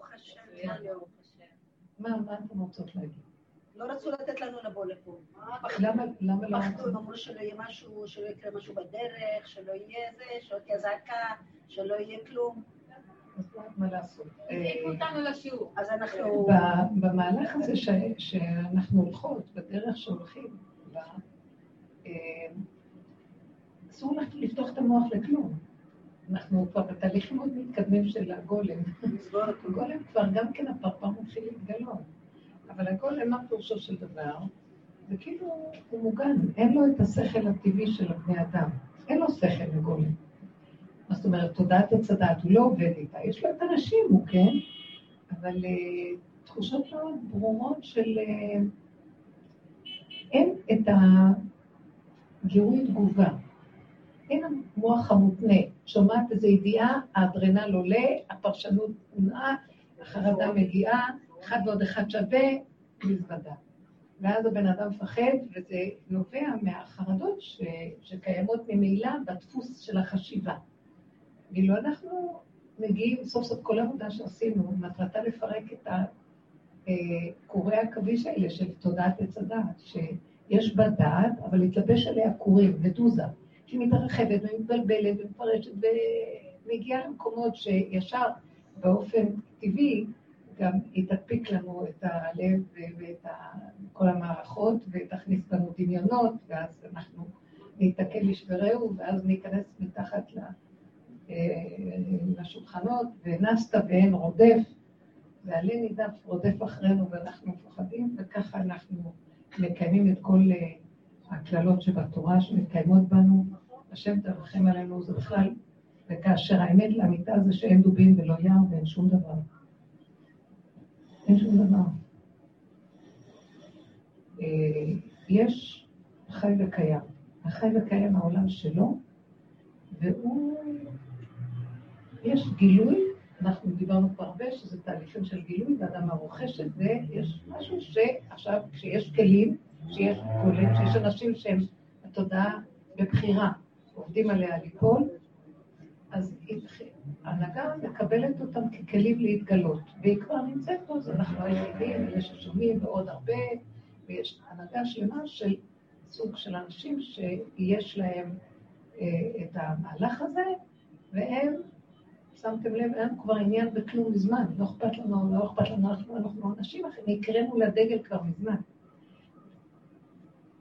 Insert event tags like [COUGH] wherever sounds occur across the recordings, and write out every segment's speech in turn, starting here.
ברוך השם. מה, מה אתם רוצות להגיד? לא רצו לתת לנו לבוא לפה. למה, למה לא פחדו, רצו? הם אמרו שלא יהיה משהו, שלא יקרה משהו בדרך, שלא יהיה זה, שלא תהיה זעקה, שלא יהיה כלום. אז אה, אותנו לשיעור. אז אנחנו... במהלך הזה ש- שאנחנו הולכות, בדרך שהולכים, אה, אסור לך לפתוח את המוח לכלום. אנחנו כבר בתהליכים מאוד מתקדמים של הגולם. הגולם כבר גם כן הפרפר מתחיל להתגלות. אבל הגולם, מה פירושו של דבר? זה כאילו, הוא מוגן, אין לו את השכל הטבעי של הבני אדם. אין לו שכל לגולם. מה זאת אומרת, תודעת עץ הדעת, הוא לא עובד איתה. יש לו את הנשים, הוא כן, אבל uh, תחושות מאוד ברורות של... Uh, אין את הגירוי תגובה. אין המוח המותנה. שומעת איזו ידיעה, האדרנל עולה, הפרשנות נעה, החרדה מגיעה, אחד ועוד אחד שווה, מזוודה. ואז הבן אדם מפחד, וזה נובע מהחרדות ש... שקיימות ממילא בדפוס של החשיבה. ואילו אנחנו מגיעים, סוף סוף כל העבודה שעשינו, מטרתה לפרק את הקורי העכביש האלה של תודעת עץ הדעת, שיש בה דעת, אבל להתלבש עליה קורים, מדוזה, שהיא מתרחבת ומתבלבלת ומפרשת ומגיעה למקומות שישר באופן טבעי גם היא תדפיק לנו את הלב ואת כל המערכות ותכניס לנו דמיונות, ואז אנחנו ניתקל לשברהו, ואז ניכנס מתחת. אה, לשולחנות, ונסת ואין רודף, ועלה נידף רודף אחרינו ואנחנו מפוחדים, וככה אנחנו מקיימים את כל אה, הקללות שבתורה שמתקיימות בנו. השם תרחם עלינו, זה בכלל, וכאשר האמת לאמיתה זה שאין דובים ולא יער ואין שום דבר. אין שום דבר. אה, יש חי וקיים. החי וקיים העולם שלו, והוא... יש גילוי, אנחנו דיברנו כבר הרבה, שזה תהליכים של גילוי, ואדם הרוכש את זה, יש משהו שעכשיו, כשיש כלים, כשיש גולם, כשיש אנשים שהם התודעה בבחירה, עובדים עליה ליפול, אז ההנהגה מקבלת אותם ככלים להתגלות, והיא כבר נמצאת פה, אז אנחנו היחידים, אלה ששומעים ועוד הרבה, ויש הנהגה שלמה של סוג של אנשים שיש להם אה, את המהלך הזה, והם, שמתם לב, אין כבר עניין בכלום מזמן, לא אכפת לנו, לא אכפת לנו, אנחנו, אנשים נקראנו לדגל כבר מזמן.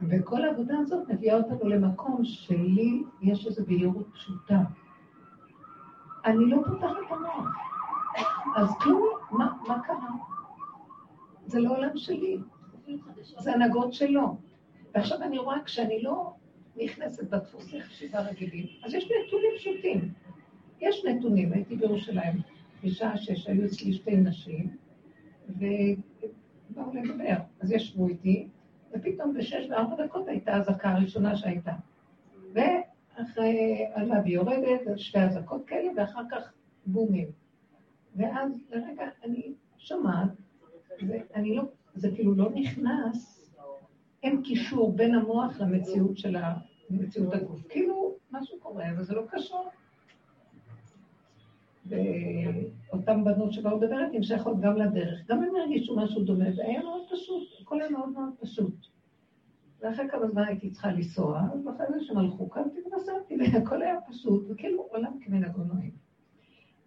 וכל העבודה הזאת מביאה אותנו למקום שלי יש איזו בהירות פשוטה. אני לא פותחת את המוח. אז כלום, מה, מה קרה? זה לא עולם שלי, זה הנהגות שלו. ועכשיו אני רואה, כשאני לא נכנסת בדפוסי חשיבה רגילים, אז יש נתונים פשוטים. יש נתונים, הייתי בירושלים בשעה שש, היו אצלי שתי נשים, ובאו לדבר. אז ישבו איתי, ופתאום בשש וארבע דקות הייתה האזעקה הראשונה שהייתה. ואחרי עלה ויורדת, אז שתי אזעקות כאלה, ואחר כך בומים. ואז לרגע אני שומעת, ואני לא, זה כאילו לא נכנס, אין קישור בין המוח למציאות של ה... למציאות הגוף. כאילו, משהו קורה, אבל זה לא קשור. ואותן בנות שבאו לדבר איתי, שייכות גם לדרך. גם הם הרגישו משהו דומה, זה היה מאוד פשוט, הכל היה מאוד מאוד פשוט. ואחרי כמה זמן הייתי צריכה לנסוע, אז אחרי זה שהם הלכו, קמתי ונסעתי, והכל היה פשוט, וכאילו עולם כמנהגו נוהג.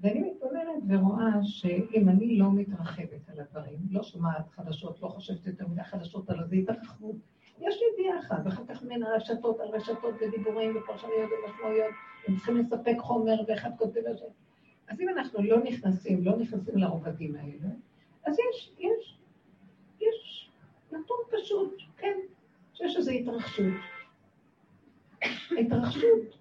ואני מתבוננת ורואה שאם אני לא מתרחבת על הדברים, לא שומעת חדשות, לא חושבת יותר מדי חדשות על זה, התרחבות. יש לי ידיעה אחת, ואחר כך מן הרשתות על רשתות ודיבורים ופרשנויות ומשמעויות, הם צריכים לספק חומר ואחד כותב זה. אז אם אנחנו לא נכנסים, לא נכנסים לרובדים האלה, אז יש, יש, פשוט, כן, שיש איזו התרחשות. ההתרחשות,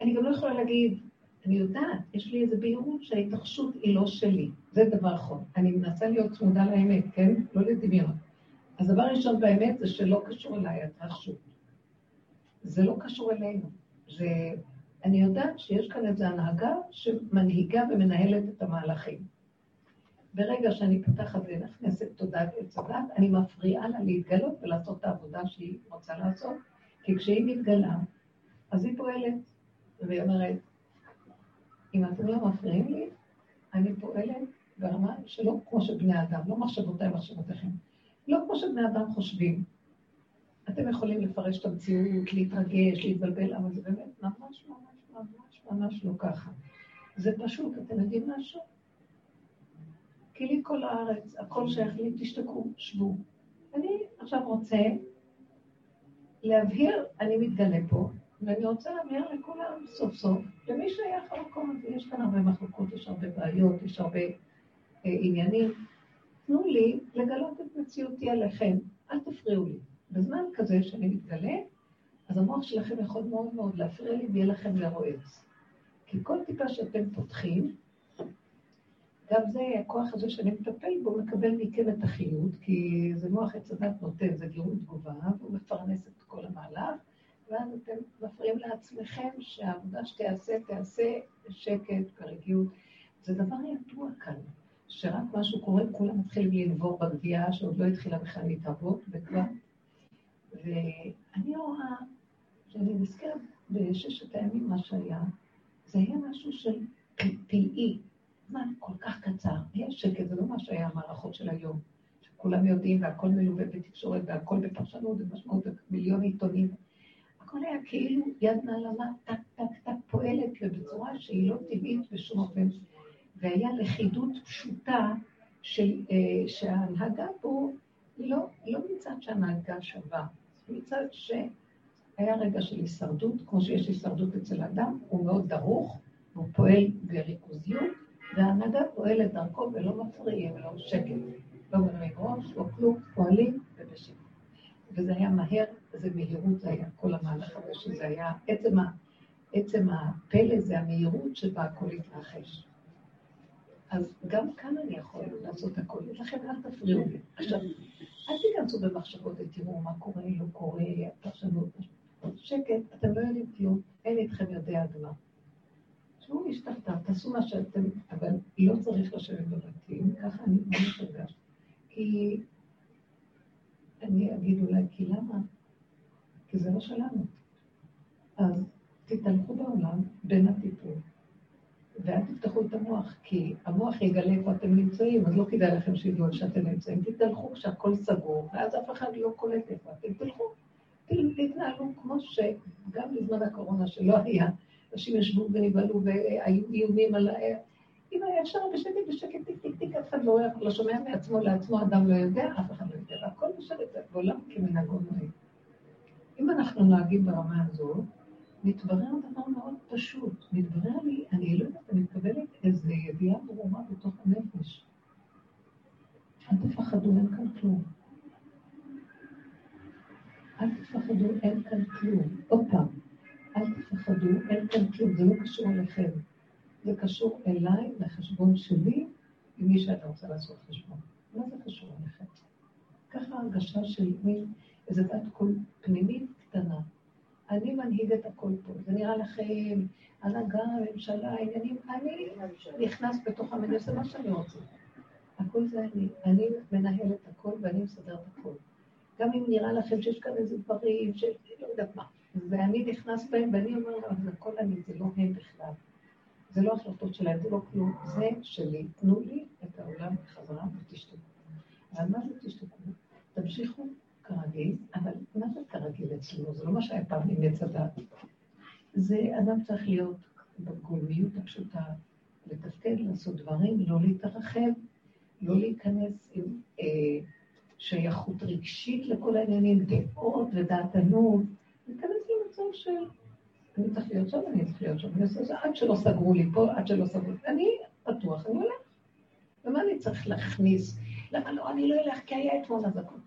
אני גם לא יכולה להגיד, אני יודעת, יש לי איזו בהירות שההתרחשות היא לא שלי. זה דבר אחרון. אני מנסה להיות צמודה לאמת, כן? לא לדמיון. אז דבר ראשון באמת זה שלא קשור אליי ההתרחשות. זה לא קשור אלינו. זה... אני יודעת שיש כאן איזו הנהגה שמנהיגה ומנהלת את המהלכים. ברגע שאני פותחת ונכנסת תודעת עץ הדת, אני מפריעה לה להתגלות ולעשות את העבודה שהיא רוצה לעשות, כי כשהיא מתגלה, אז היא פועלת, והיא אומרת, אם אתם לא מפריעים לי, אני פועלת ברמה שלא כמו שבני אדם, לא מחשבותיי מחשבותיכם. לא כמו שבני אדם חושבים. אתם יכולים לפרש את המציאות, להתרגש, להתבלבל, אבל זה באמת ממש ממש ממש ממש לא ככה. זה פשוט, אתם יודעים משהו? כי לי כל הארץ, הכל שייך לי, תשתקו, שבו. אני עכשיו רוצה להבהיר, אני מתגלה פה, ואני רוצה להבהיר לכולם סוף סוף, למי שייך המקום הזה, יש כאן הרבה מחלוקות, יש הרבה בעיות, יש הרבה אה, עניינים. תנו לי לגלות את מציאותי עליכם, אל תפריעו לי. בזמן כזה שאני מתגלה, אז המוח שלכם יכול מאוד מאוד להפריע לי ויהיה לכם לרועץ. כי כל טיפה שאתם פותחים, גם זה, הכוח הזה שאני מטפל בו, מקבל מכם את החיות, כי זה מוח עץ הדת נותן, זה גירוי תגובה, והוא מפרנס את כל המהלך, ואז אתם מפריעים לעצמכם שהעבודה שתיעשה, תיעשה בשקט, ברגיעות. זה דבר ידוע כאן, שרק משהו קורה, כולם מתחילים לנבור בגבייה שעוד לא התחילה בכלל להתערבות, וכבר... ואני רואה, כשאני נזכרת בששת הימים, מה שהיה, זה היה משהו של פלאי, זמן כל כך קצר, היה שקט, זה לא מה שהיה המערכות של היום, שכולם יודעים והכל מלווה בתקשורת והכל בפרשנות ומשמעות ומיליון עיתונים. הכל היה כאילו יד נעלמה, טק טק טק פועלת ובצורה שהיא לא טבעית בשום אופן. והיה לכידות פשוטה אה, שההנהגה פה לא, לא מצד שההנהגה שווה, מצד שהיה רגע של הישרדות, כמו שיש הישרדות אצל האדם, הוא מאוד דרוך, הוא פועל בריכוזיות, וההנהגה פועלת דרכו ולא מפריעים, לא שקט, לא מרימים ראש, לא כלום, פועלים ובשקט. וזה היה מהר, איזה מהירות זה היה, כל המהלך הזה, שזה היה, עצם, ה, עצם הפלא זה המהירות שבה הכל התרחש. אז גם כאן אני יכול לעשות הכל, לכן אל תפריעו לי. עכשיו, אל תיכנסו במחשבות ותראו מה קורה, לא קורה, פרשנות, שקט, אתם לא יודעים כלום, אין איתכם יודע אדמה. תשמעו משתחתיו, תעשו מה שאתם, אבל לא צריך לשבת בבתים, ככה אני ממש הרגשתי. כי אני אגיד אולי, כי למה? כי זה לא שלנו. אז תתהלכו בעולם בין הטיפול, ואל תפתחו את המוח, כי המוח יגלה איפה אתם נמצאים, אז לא כדאי לכם שידעו שאתם נמצאים. תתהלכו כשהכול סגור, ואז אף אחד לא קולט איפה אתם. תלכו, תתנהלו כמו שגם בזמן הקורונה שלא היה, אנשים ישבו ונבהלו והיו איומים על... אם היה אפשר בשקט, בשקט, טיק, טיק, טיק, אף אחד לא, לא שומע מעצמו לעצמו, אדם לא יודע, אף אחד לא יודע, והכל בשקט, ועולם כמנהגו נוהג. אם אנחנו נוהגים ברמה הזו, מתברר דבר מאוד פשוט. מתברר לי, אני לא יודעת, אני מקבלת איזו ידיעה ברורה בתוך הנפש. אל תפחדו, אין כאן כלום. אל תפחדו, אין כאן כלום. עוד פעם, אל תפחדו, כאן כלום, זה לא קשור אליכם. זה קשור אליי, לחשבון שלי, עם מי שאני רוצה לעשות חשבון. מה זה קשור אליכם? ככה הרגשה של מין, איזה דת קול פנימית קטנה. אני מנהיג את הכל פה. זה נראה לכם, הנהגה, ממשלה, עניינים, אני נכנס בתוך המדינה, זה מה שאני רוצה. הכל זה אני. אני מנהל את הכל ואני מסדר את הכל. גם אם נראה לכם שיש כאן איזה דברים, של לא יודעת מה. ואני נכנס בהם, ואני אומר להם, זה הכל אני, זה לא הם בכלל. זה לא החלטות שלהם, זה לא כלום, זה שלי. תנו לי את העולם בחזרה ותשתקו. אבל מה זה תשתקו? תמשיכו כרגיל, אבל מה זה כרגיל אצלנו? זה לא מה שהיה פעם עם עץ הדת. זה אדם צריך להיות בגולמיות הפשוטה, לתפקד, לעשות דברים, לא להתרחב, לא להיכנס עם אה, שייכות רגשית לכל העניינים, דעות ודעתנות, להיכנס למצב של אני צריך להיות שם, אני צריך להיות שם, אני עושה זה עד שלא סגרו לי פה, עד שלא סגרו לי. אני פתוח, אני הולך. ומה אני צריך להכניס? למה לא, אני לא אלך, כי היה אתמול אזעקות.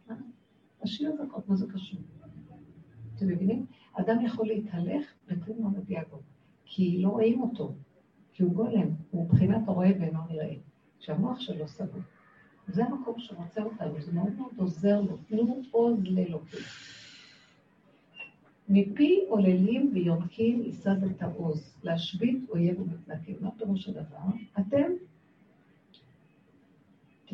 השיר אזעקות, מה זה קשור? אתם מבינים? אדם יכול להתהלך וכלום לא מגיע בו, כי לא רואים אותו, כי הוא גולם, הוא מבחינת הרואה ואינו נראה, שהמוח שלו סגור. זה המקום שרוצה אותנו, זה מאוד מאוד עוזר לו, תנו עוז לאלוקים. מפי עוללים ויונקים את העוז, להשבית אויב ומתנקים. מה פירוש הדבר? אתם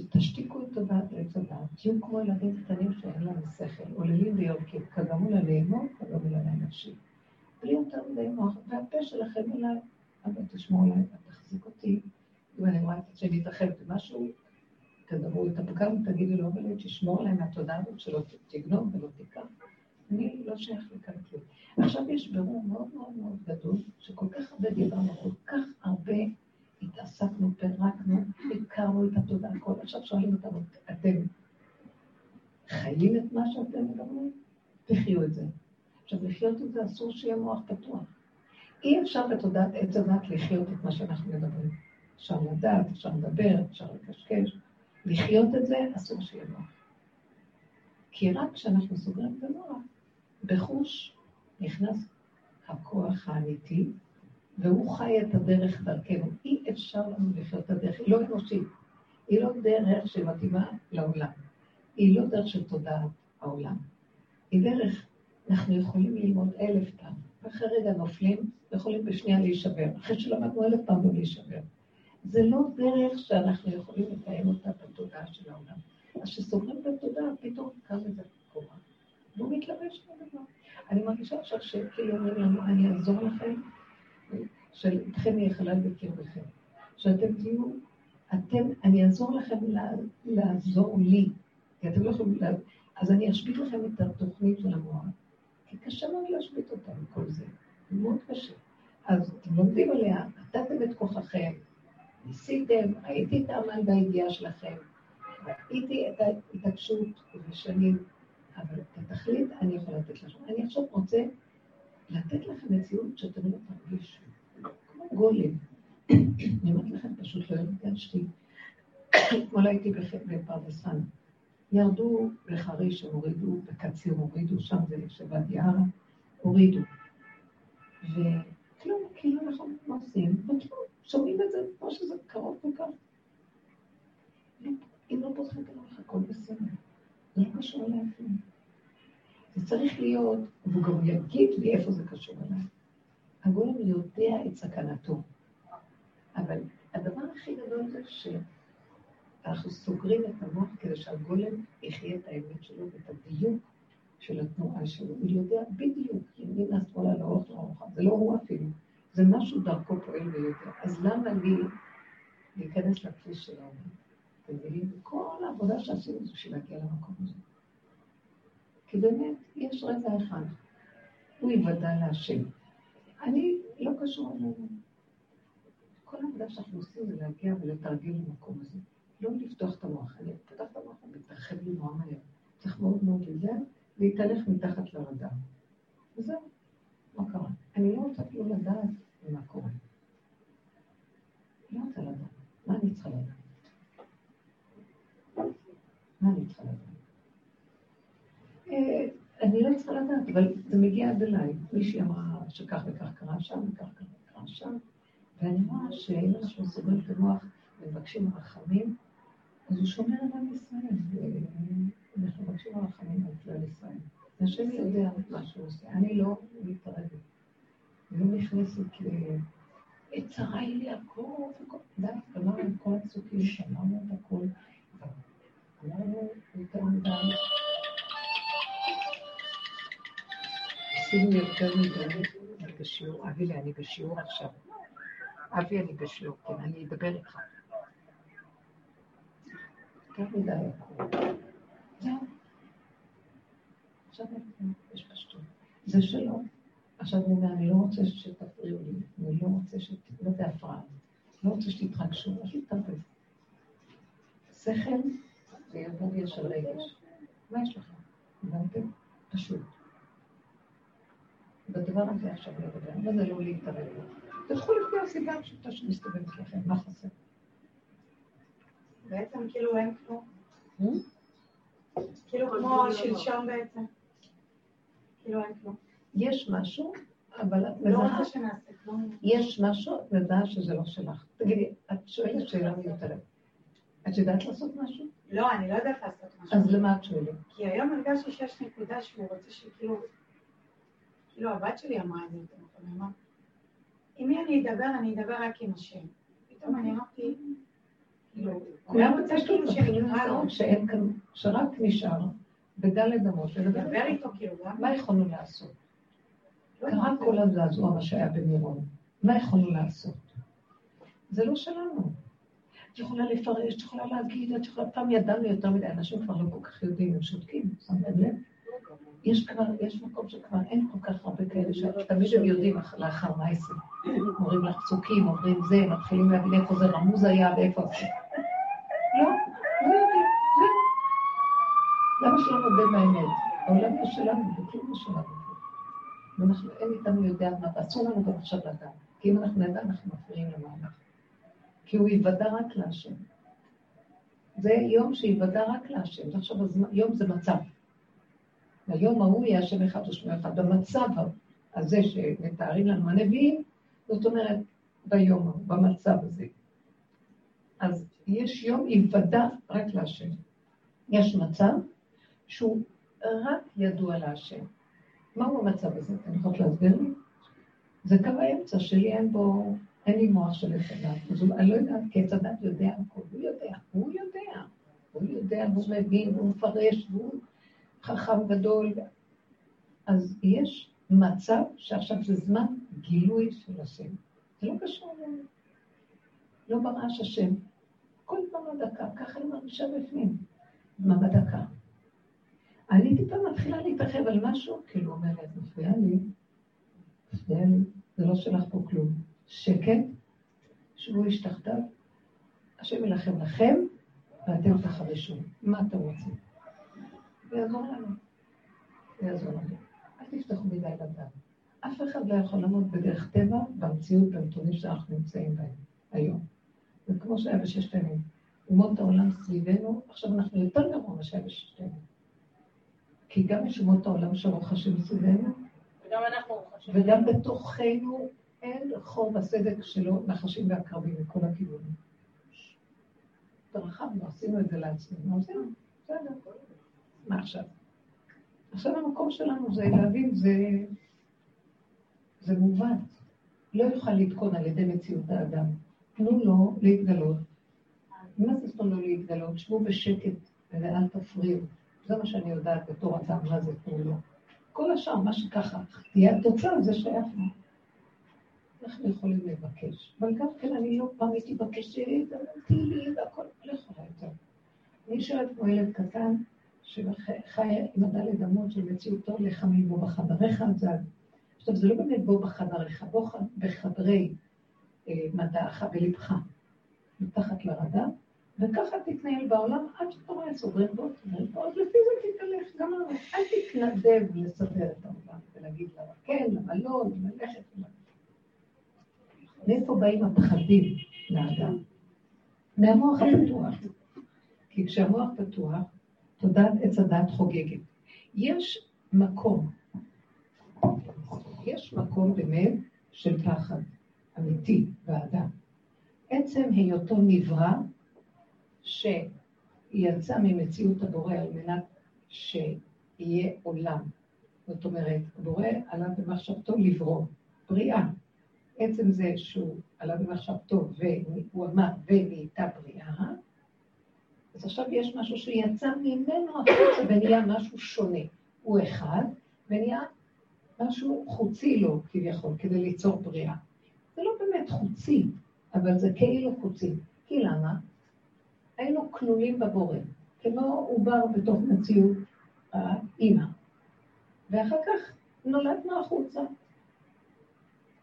תשתיקו את הדעת ואת הדעת, תהיו כמו ילדים קטנים שאין להם שכל, עוללים ויונקים, כגמו לנעימות, כגמו לנפשי. בלי יותר מדי מוח, והפה שלכם אליי, אבא תשמור עליי, תחזיק אותי, אם אני רואה את עצמי מתרחבת במשהו, תדברו את הפגם, תגידו לו, אבל תשמור עליהם מהתודעה הזאת שלא תגנוב ולא תיקח. אני לא שייך לכאן כלום. עכשיו יש ברור מאוד מאוד מאוד גדול, שכל כך הרבה דיברנו, כל כך הרבה התעסקנו, פירקנו, הכרנו את התודעה, הכל. עכשיו שואלים אותנו, אתם חיים את מה שאתם מדברים? תחיו את זה. עכשיו, לחיות את זה אסור שיהיה מוח פתוח. אי אפשר בתודעת עץ הדת לחיות את מה שאנחנו מדברים. אפשר לדעת, אפשר לדבר, אפשר לקשקש. לחיות את זה, אסור שיהיה מוח. כי רק כשאנחנו סוגרים את המוח, בחוש נכנס הכוח האמיתי, והוא חי את הדרך דרכנו. אי אפשר לנו לחיות את הדרך, היא לא אנושית. היא לא דרך שמתאימה לעולם. היא לא דרך של תודעת העולם. היא דרך, אנחנו יכולים ללמוד אלף פעם, ואחרי רגע נופלים, ויכולים בשנייה להישבר. אחרי שלמדנו אלף פעם לא להישבר. זה לא דרך שאנחנו יכולים לקיים אותה בתודעה של העולם. אז כשסוגרים את התודעה, פתאום קם איזה קורה, והוא מתלבש בדבר. אני מרגישה עכשיו שכאילו אומרים לנו, אני אעזור לכם, של איתכם יהיה חלל בקרבכם. שאתם תהיו, אתם, אני אעזור לכם לעזור לי, כי אתם לא יכולים, אז אני אשבית לכם את התוכנית של המוח, כי קשה מאוד להשבית אותה מכל זה, זה מאוד קשה. אז אתם לומדים עליה, נתתם את כוחכם, ניסיתם, ראיתי את העמל והידיעה שלכם, ראיתי את ההתעקשות ושנים, אבל את התכלית אני יכולה לתת לכם. אני עכשיו רוצה לתת לכם מציאות שאתם לא תרגישו, כמו גולם. אני אומרת לכם, פשוט לא הרגשתי. אתמול הייתי בפרדסן. ירדו בחריש, הם הורידו, בקציר הורידו, שם זה שבעת יערה, הורידו. וכלום, כאילו אנחנו עושים, וכלום, שומעים את זה כמו שזה קרוב וכך. אם לא פותחים את הכל בסדר. זה לא קשור אפילו. זה צריך להיות, והוא גם יגיד לי איפה זה קשור אליי. הגולם יודע את סכנתו. אבל הדבר הכי גדול זה שאנחנו סוגרים את המוח כדי שהגולם יחיה את האמת שלו ואת הדיוק של התנועה שלו. הוא יודע בדיוק, ימינה, שמאלה, לאורך, לאורך. זה לא הוא אפילו. זה משהו דרכו פועל ויותר. אז למה לי להיכנס לכלי של העולם? אתם מבינים? כל העבודה שעשינו זה בשביל להגיע למקום הזה. כי באמת, יש רגע אחד, הוא יוודע להשם. אני לא קשור אלינו. כל העבודה שאנחנו עושים זה להגיע ולתרגיל למקום הזה. לא לפתוח את המוח. אני פותח את המוח ומתרחב לי נורא מהר. צריך מאוד מאוד לזה, להתהלך מתחת לרדאר. וזהו, מה קרה? אני לא רוצה כאילו לדעת מה קורה. לא רוצה לדעת. מה אני צריכה לדעת? מה אני צריכה לדעת? אה, אני לא צריכה לדעת, אבל זה מגיע עד אליי. מישהי אמרה שכך וכך קרה שם, וכך וכך קרה שם, ואני רואה שאם אנחנו סוגרים את המוח ומבקשים רחמים, אז הוא שומר על עם ישראל, ואנחנו מבקשים רחמים על כלל ישראל. השם יודע מה שהוא עושה, אני לא מתערבת. לא נכנסת ל... את צרה היא לי הכל, די, אמרנו את כל הצוקים, שמענו את הכל. אמרנו יותר מדי. עשינו יותר מדי בשיעור. אבי לי, אני בשיעור עכשיו. אבי, אני בשיעור, כן, אני אדבר איתך. יותר מדי. עכשיו יש פשטות. זה שלא. עכשיו אומר, אני לא רוצה שתפריעו לי, אני לא רוצה ש... לא בהפרעה, לא רוצה שתתרגשו, אז להתערבב. שכל ויבוא יש על רגש. מה יש לכם? הבנתם? פשוט. בדבר הזה עכשיו לדבר, מה זה לא להתערב? תלכו לפי הסיבה הפשוטה שמסתובבת לכם, מה חסר? בעצם כאילו אין כלום. Hmm? כאילו כמו שלשום בעצם. כאילו אין כלום. יש משהו, אבל את לא מזהה... יש משהו, את מזהה שזה לא שלך. תגידי, את שואלת שאלה מיותרת. את יודעת לעשות משהו? לא, אני לא יודעת לעשות משהו. אז למה את שואלת? כי היום הרגשתי שיש נקודה שהוא רוצה שכאילו... כאילו הבת שלי אמרה את זה יותר נכון, עם מי אני אדבר, אני אדבר רק עם השם. פתאום אני אמרתי, כאילו, כולם רוצה כאילו שנקרא לו. שאין כאן, שרק נשאר בדלת אמות, לדבר איתו כאילו. מה יכולנו לעשות? קרה כל הזעזוע מה שהיה במירון. מה יכולנו לעשות? זה לא שלנו. את יכולה לפרש, את יכולה להגיד, את יכולה... פעם ידענו יותר מדי, אנשים כבר לא כל כך יודעים, הם שותקים, שמתם לב? יש כבר, יש מקום שכבר אין כל כך הרבה כאלה שתמיד הם יודעים לאחר מה מעשה. אומרים לך פסוקים, אומרים זה, מתחילים להבין איפה זה רמוז היה ואיפה... לא, לא יודעים, זהו. למה שלא נודה באמת? העולם הוא שלנו, וכלום לא שלנו. ואנחנו, אין איתנו יודע מה, ואסור לנו גם עכשיו לדעת. כי אם אנחנו נדע, אנחנו מפריעים למהלך. כי הוא ייוודע רק להשם. זה יום שייוודע רק להשם. עכשיו, יום זה מצב. היום ההוא יהיה השם אחד ושמו אחד. במצב הזה שמתארים לנו הנביאים, זאת אומרת, ביום ההוא, במצב הזה. אז יש יום ייוודע רק להשם. יש מצב שהוא רק ידוע להשם. מהו המצב הזה? אתם יכולות להסביר לי? זה קו האמצע שלי, אין בו, אין לי מוח של הדת. אז אני לא יודעת, כי הדת יודע הכול, הוא יודע, הוא יודע. הוא יודע, והוא מבין, והוא מפרש, והוא חכם גדול. אז יש מצב שעכשיו זה זמן גילוי של השם. זה לא קשור ל... לא ברעש השם. כל פעם דקה, ככה אני מרגישה בפנים. מה בדקה? אני טיפה מתחילה להתרחב על משהו, כאילו אומרת, מפריע לי, מפריע לי, זה לא שלך פה כלום. שקט, שבו איש תחתיו, השם ילחם לכם, ואתם תחרשו. מה אתם רוצים? זה יעזור לנו. זה יעזור לנו. אל תפתחו מדי לדעת. אף אחד לא יכול לעמוד בדרך טבע במציאות, בנתונים שאנחנו נמצאים בהם היום. זה כמו שהיה בששת הימים. אומות העולם סביבנו, עכשיו אנחנו יותר גרוע ממה שהיה בששת הימים. כי גם יש אומות העולם שרוחשים סביבנו, וגם אנחנו רוחשים. וגם בתוכנו אין חור בסדק שלו נחשים ועקרבים מכל הכיוונים. התרחבנו, עשינו את זה לעצמנו, עשינו, בסדר. מה עכשיו? עכשיו המקום שלנו זה להבין, זה, זה מובן. לא יוכל לתקון על ידי מציאות האדם. תנו לו להתגלות. מה זה תנו לו להתגלות? שבו בשקט ואל תפריעו. זה מה שאני יודעת בתור אדם, מה זה פעולו. כל השאר, מה שככה, תהיה התוצאה, זה שייך לנו. אנחנו יכולים לבקש. אבל גם כן, אני לא פעם הייתי מבקשת, אמרתי לי, והכל, לא יכולה יותר. אני שואלת כמו ילד קטן, שחי עם הדלת אמות של מציאותו לחמים בו בחדריך, זה... עכשיו, זה לא באמת בו בחדריך, בו בחדרי אה, מדעך בלבך, מתחת לרדאר, וככה תתנהל בעולם עד שאתה רואה סוגרים בו, ועוד לפי זה תתהלך, גם אל תתנדב לסדר את העולם ולהגיד למה כן, למה לא, ללכת וללכת. מאיפה באים הפחדים לאדם? מהמוח הפתוח. כי כשהמוח פתוח, תודעת עץ הדת חוגגת. יש מקום, יש מקום באמת של פחד אמיתי באדם. עצם היותו נברא שיצא ממציאות הבורא על מנת שיהיה עולם. זאת אומרת, הבורא עלה במחשבתו לברוא, בריאה. עצם זה שהוא עלה במחשבתו והוא אמר ונהייתה בריאה, אז עכשיו יש משהו שיצא ממנו החוצה ונהיה משהו שונה. הוא אחד, ונהיה משהו חוצי לו כביכול, כדי ליצור בריאה. זה לא באמת חוצי, אבל זה כאילו חוצי. כי למה? היינו כלולים בבורא, כמו עובר בתוך מציאות האימא. ואחר כך נולדנו החוצה.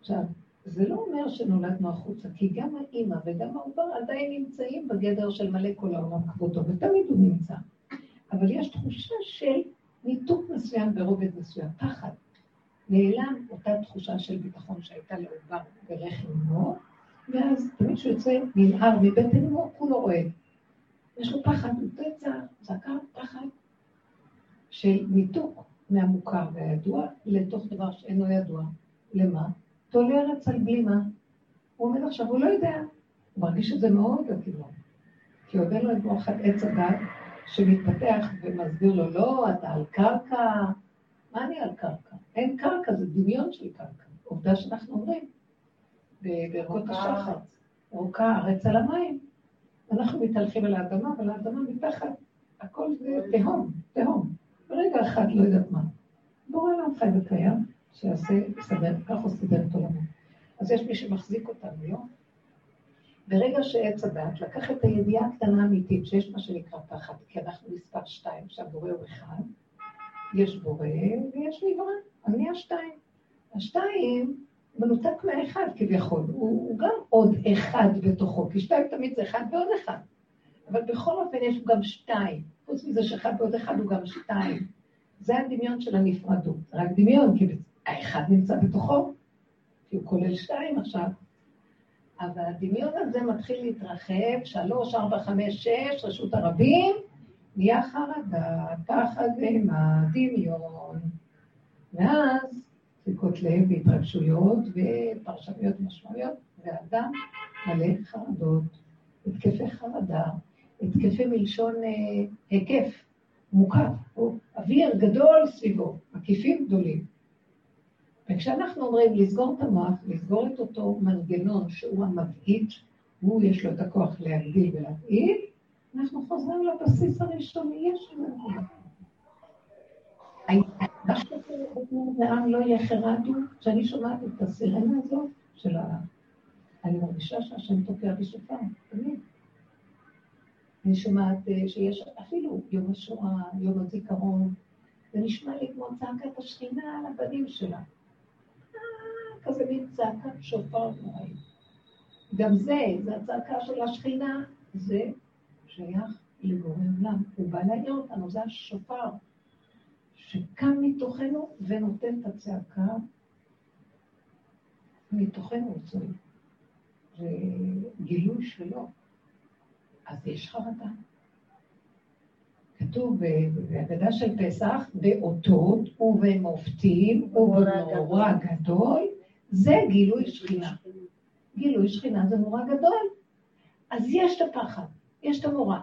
עכשיו, זה לא אומר שנולדנו החוצה, כי גם האימא וגם העובר עדיין נמצאים בגדר של מלא כל העולם כבודו, ותמיד הוא נמצא. אבל יש תחושה של ניתוק מסוים ברובד מסוים, פחד. נעלם אותה תחושה של ביטחון שהייתה לעובר ברחם אמו, ואז תמיד כשהוא יוצא ננער מבטן אמו, כולו רועד. יש לו פחד, הוא פצע, צעקה, פחד, של ניתוק מהמוכר והידוע לתוך דבר שאינו ידוע. למה? תולה ארץ על בלימה. הוא אומר עכשיו, הוא לא יודע. הוא מרגיש את זה מאוד בכיוון. כי עוד אין לו את מוח עץ הדת שמתפתח ומסביר לו, לא, אתה על קרקע. מה אני על קרקע? אין קרקע, זה דמיון של קרקע. עובדה שאנחנו אומרים בברכות השחר, אורכה ארץ על המים. אנחנו מתהלכים על האדמה, אבל האדמה מתחת, הכל זה תהום, תהום. ברגע אחד לא יודעת מה. בורא עולם חי וקיים, שיעשה, יסדר, כך הוא סידר את עולמו. אז יש מי שמחזיק אותנו, לא? ברגע שעץ הדת לקח את הידיעה הקטנה האמיתית, שיש מה שנקרא פחד, כי אנחנו מספר שתיים, שהבורא הוא אחד, יש בורא ויש נברא, אז נהיה שתיים. השתיים מנותק מהאחד כביכול, הוא, הוא גם עוד אחד בתוכו, כי שתיים תמיד זה אחד ועוד אחד. אבל בכל אופן יש גם שתיים. חוץ מזה שאחד ועוד אחד הוא גם שתיים. זה הדמיון של הנפרדות. רק דמיון, כי האחד נמצא בתוכו, כי הוא כולל שתיים עכשיו. אבל הדמיון הזה מתחיל להתרחב, שלוש, ארבע, חמש, שש, רשות הרבים, נהיה חרדה, פחד ואימה, דמיון. ואז דפיקות לב והתרגשויות ופרשנויות משמעויות, ואדם מלא חרדות, התקפי חרדה, התקפי מלשון אה, היקף, מוקף, או אוויר גדול סביבו, מקיפים גדולים. וכשאנחנו אומרים לסגור את המוח, לסגור את אותו מנגנון שהוא המבעית, הוא יש לו את הכוח להגדיל ולהבעיט, אנחנו חוזרים לבסיס הראשוני, יש לנו נקודה. העם לא יהיה חרדו, כשאני שומעת את הסירנה הזאת של ה... אני מרגישה שהשם תוקע בשופר, תמיד. אני שומעת אה, שיש אפילו יום השואה, יום הזיכרון, זה נשמע לי כמו צעקת השכינה על הבנים שלה. כזה מין צעקת שופר נוראי. גם זה, זה הצעקה של השכינה, זה שייך לבורא עולם. הוא בא להעיר אותנו, זה השופר. שקם מתוכנו ונותן את הצעקה מתוכנו צועק. זה גילוי שלו. אז יש חרדה. כתוב בהגדה של פסח, באותות ובמופתים ובמאורע גדול, זה גילוי שכינה. גילוי שכינה זה נורא גדול. אז יש את הפחד, יש את המורא.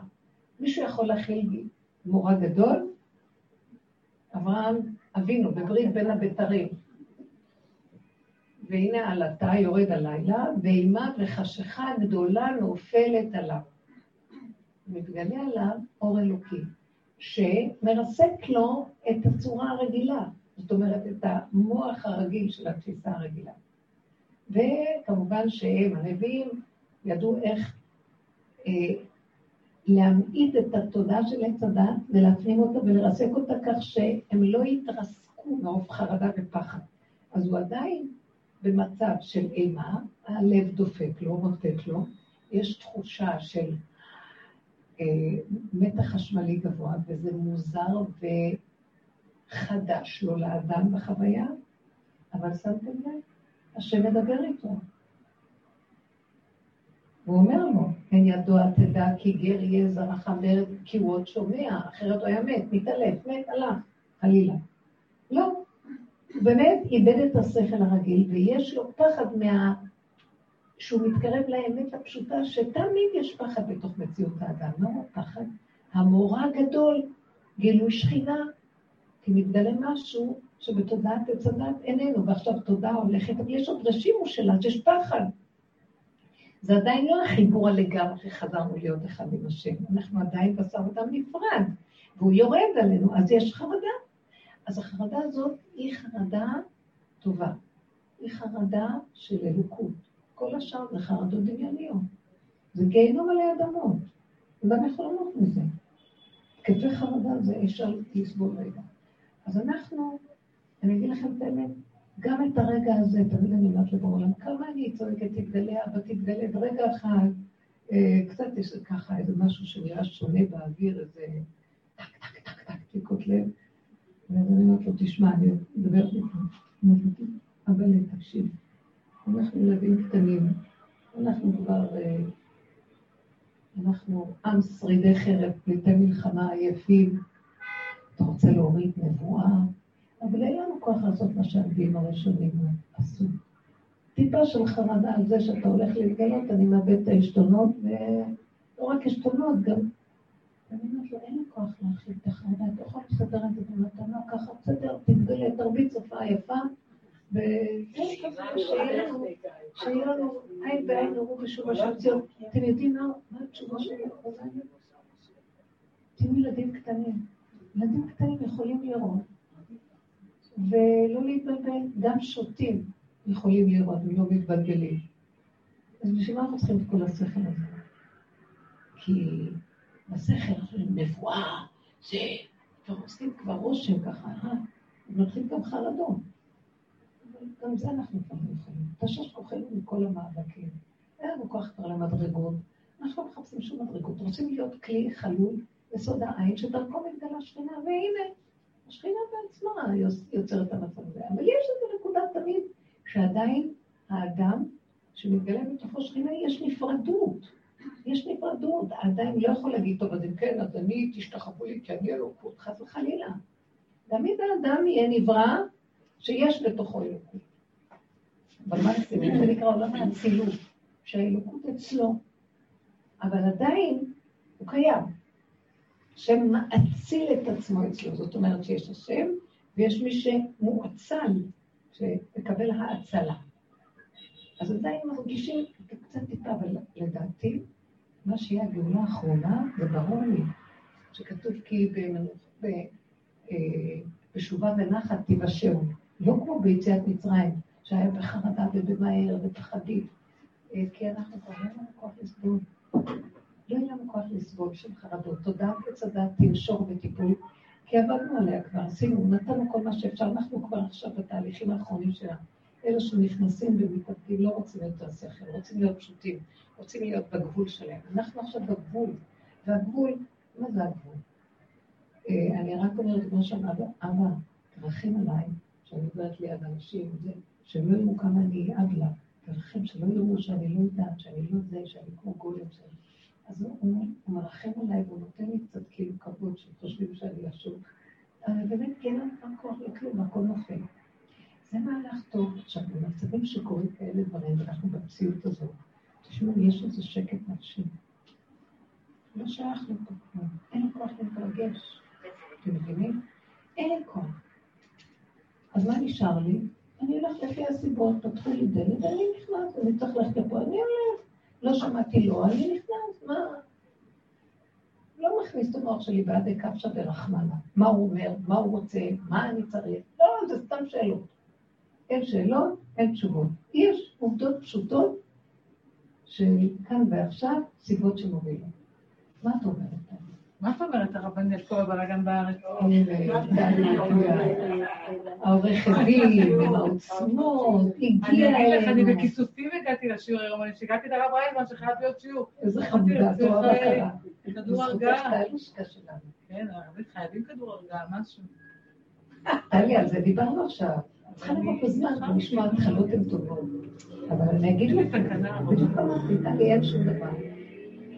מישהו יכול להכיל מורא גדול? אברהם אבינו בברית בין הבתרים. והנה עלתה יורד הלילה, ואימה וחשיכה גדולה נופלת עליו. מתגלה עליו אור אלוקי, שמרסק לו את הצורה הרגילה, זאת אומרת, את המוח הרגיל של התפיסה הרגילה. וכמובן שהם, הנביאים, ידעו איך אה, להמעיט את התודעה של עץ הדת ולהפנים אותה ולרסק אותה כך שהם לא יתרסקו מרוב חרדה ופחד. אז הוא עדיין במצב של אימה, הלב דופק לו, מוטט לו, יש תחושה של אה, מתח חשמלי גבוה, וזה מוזר וחדש לו לאדם בחוויה, אבל שמתם לב, השם מדבר איתו. הוא אומר לו, אין ידוע תדע כי גר יהיה זרעך מרד, כי הוא עוד שומע, אחרת הוא היה מת, מתעלף, מת, הלך, חלילה. לא, הוא באמת איבד את השכל הרגיל, ויש לו פחד מה... שהוא מתקרב לאמת הפשוטה, שתמיד יש פחד בתוך מציאות האדם. לא פחד? המורא הגדול, גילוי שכינה, כי מתגלה משהו שבתודעת הדת איננו, ועכשיו תודה הולכת, אבל יש עוד רשימו שלה, יש פחד. זה עדיין לא החיבור הלגמרי, חזרנו להיות אחד עם השם. אנחנו עדיין בשר ודם נפרד, והוא יורד עלינו, אז יש חרדה. אז החרדה הזאת היא חרדה טובה. היא חרדה של אלוקות. כל השאר זה חרדות דמיוניות. זה גיהנום עלי אדמות. וגם יכולות מזה. התקפי חרדה זה אפשר לסבול רגע. אז אנחנו, אני אגיד לכם את האמת, גם את הרגע הזה, תמיד אני אומרת לבורא עולם, כמה אני צועקת, תתגלה, אבא תתגלה, ברגע אחד, אה, קצת יש ככה איזה משהו שנראה שונה באוויר, איזה טק, טק, טק, טק, טיקות לב. ואז אני אומרת לו, תשמע, אני מדברת איתו. אבל תקשיב, אנחנו ילדים קטנים, אנחנו כבר, אה, אנחנו עם שרידי חרב, פליטי מלחמה עייפים. אתה רוצה להוריד נבואה? אבל אין לנו כוח לעשות מה שהנביאים הראשונים עשו. טיפה של חרדה על זה שאתה הולך להתגלות, אני מאבד את העשתונות, ולא רק עשתונות, גם... אני אומרת לו, אין לי כוח להכיל את החרדה, אתה יכול לסדר את זה במתנה, ככה בסדר, תתגלה, תרביץ שפה יפה, שיהיה לנו עין בעין נורו ושוב השם. אתם יודעים מה התשובה שלי? תהיו ילדים קטנים. ילדים קטנים יכולים לראות ולא להתבלבל, גם שוטים יכולים לראות, הם לא מתבלבלים. אז בשביל מה אנחנו צריכים את כל השכל הזה? כי בשכל של נבואה, זה כבר עושים כבר רושם ככה, אה? מתחיל גם חרדות. גם זה אנחנו כבר לא יכולים. תשש כוחנו מכל המאבקים. אין לנו כוח כבר למדרגות. אנחנו לא מחפשים שום מדרגות. רוצים להיות כלי חלול יסוד העין, שדרכו מתגלה שכינה, והנה, השכינה בעצמה יוצרת את המצב הזה. אבל יש איזו נקודה תמיד שעדיין האדם שמתגלה מתוכו שכינה, יש נפרדות. יש נפרדות. עדיין לא יכול להגיד, טוב, אז אם כן, אז אני, תשתחוו לי, כי אני אלוקות, חס וחלילה. תמיד האדם יהיה נברא שיש בתוכו אלוקות. מה זה נקרא עולם האצילות, שהאלוקות אצלו. אבל עדיין הוא קיים. השם מאציל את עצמו אצלו, זאת אומרת שיש השם ויש מי שמואצל, שמקבל האצלה. אז עדיין מרגישים קצת טיפה, אבל לדעתי, מה שיהיה הגאולה האחרונה, זה ברור לי, שכתוב כי אה, בשובה ונחת תיוושעו. לא כמו ביציאת מצרים, שהיה בחרדה ובמהר ופחדים, אה, כי אנחנו כבר אין לנו כוח לסבול. לא יהיה לנו כוח לסבול של חרדות. תודה וצדה תנשור וטיפול, כי עבדנו עליה כבר, עשינו, נתנו כל מה שאפשר, אנחנו כבר עכשיו בתהליכים האחרונים שלנו. אלה שנכנסים ומתאבדים לא רוצים יותר שכל, רוצים להיות פשוטים, רוצים להיות בגבול שלהם. אנחנו עכשיו בגבול, והגבול, מה זה הגבול? אה, אני רק אומרת, כמו שאמרת, אבא, תרחם עליי, שאני עוברת ליד אנשים, שהם לא יראו כמה אני אבלה, תרחם, שלא יראו שאני לא יודעת, שאני לא זה, שאני כמו גולם שלי. אז הוא, מרחם עליי והוא נותן לי קצת כאילו כבוד, שחושבים שאני אשוב. אבל באמת, כי אין לנו כוח לכלום, הכל נופל. זה מהלך טוב. עכשיו, במצבים שקורים כאלה דברים, ואנחנו במציאות הזאת, תשמעו, יש איזה שקט נפשי. לא שייך לפה כלום, אין לי כוח להתרגש. אתם מבינים? אין לי כוח. אז מה נשאר לי? אני הולך לפי הסיבות, פתחו לי דלת, ואני נכנס, אני צריך ללכת לפה, אני הולך. לא שמעתי לא, אני נכנס, מה? לא מכניס את המוח שלי בעד קפשה ברחמנה. מה הוא אומר, מה הוא רוצה, מה אני צריך. לא, זה סתם שאלות. אין שאלות, אין תשובות. יש עובדות פשוטות של כאן ועכשיו, סיבות שמובילות. מה את אומרת? מה זאת אומרת הרבנית, כל הבלאגן בארץ? העורכת דין, עם העוצמות, הגיע אלינו. אני אגיד לך, אני בכיסופים הגעתי לשיעור היום, אני שיגעתי את הרב רייזמן שחייב להיות שיעור. איזה חמודה, תורה בקרה. כדור הרגעה. כן, הרבית חייבים כדור הרגעה, משהו. טלי, על זה דיברנו עכשיו. צריכה לבוא בזמן ולשמוע התחלות הן טובות. אבל אני אגיד לך, בדיוק אמרתי, טלי, אין שום דבר.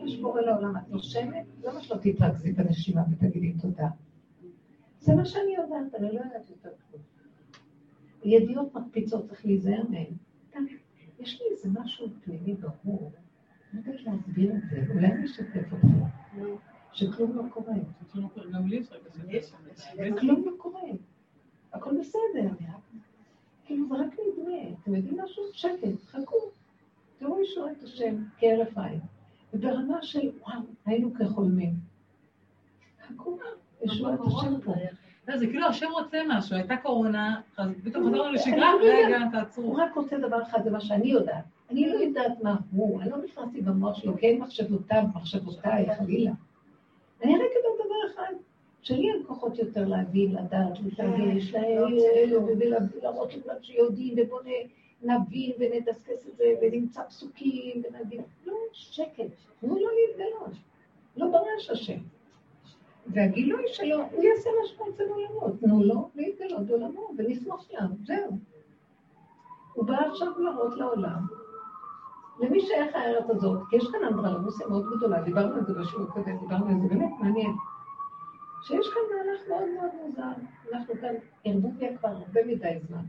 יש בורא לעולם, את נושמת, למה שלא תתרכזי בנשימה ותגידי תודה? זה מה שאני יודעת, אני לא יודעת יותר כלום. ידיעות מקפיצות, צריך להיזהר מהן. יש לי איזה משהו פנימי ברור, אני לא יודעת להסביר את זה, אולי אני אשתף אותך, שכלום לא קורה. גם לי יש כלום לא קורה. הכל בסדר. כאילו זה רק נדמה. אתם יודעים משהו? שקט, חכו. תראו ישועת השם כהרף עין. וברמה של, וואו, היינו כחולמים. חכו, ישועת השם פה. לא, זה כאילו השם רוצה משהו, הייתה קורונה, אז פתאום חזרנו לשגרה, רגע, תעצרו. הוא רק רוצה דבר אחד, זה מה שאני יודעת. אני לא יודעת מה הוא, אני לא נכנסתי במוח שלו, כן מחשבותיו, מחשבותיי, חלילה. אני רק יודעת דבר אחד, שלי אין כוחות יותר להבין, לדעת, להתרגש, ולהראות לכולם שיודעים, ובואו נבין ונדסקס את זה, ונמצא פסוקים, ונבין. לא, שקט, תנו לו להתגלות. לא ברש השם. והגילוי שלו, הוא יעשה מה שהוא רוצה בעולמו, תנו לו להתגלות בעולמו, ונשמח עליו, זהו. הוא בא עכשיו להראות לעולם. למי שייך הארץ הזאת, כי יש כאן אנדרלמוסיה מאוד גדולה, דיברנו על זה בשיעור הקודם, דיברנו על זה באמת מעניין. שיש כאן מהלך מאוד מאוד מוזר. אנחנו כאן ערבוביה כבר הרבה מדי זמן.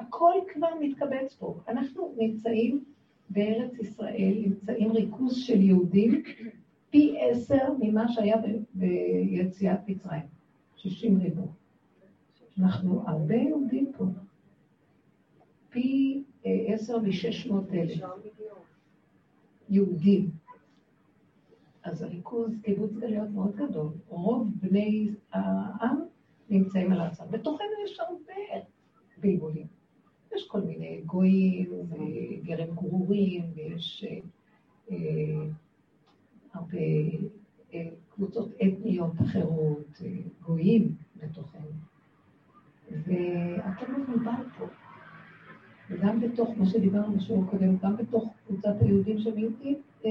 הכל כבר מתקבץ פה. אנחנו נמצאים בארץ ישראל, נמצאים ריכוז של יהודים פי עשר ממה שהיה ביציאת מצרים, שישים ריבו. אנחנו הרבה יהודים פה. פי אה, עשר משש מאות אלף יהודים. אז הריכוז קיבוץ גלויות מאוד גדול. רוב בני העם נמצאים על הארץ. בתוכנו יש הרבה בלבולים. יש כל מיני גויים וגרם גרורים, ויש אה, אה, הרבה אה, קבוצות אתניות אחרות, אה, גויים בתוכנו. ואתה מבולבל פה. וגם בתוך, מה שדיברנו בשיעור הקודם, גם בתוך קבוצת היהודים שמיעוטים, אה,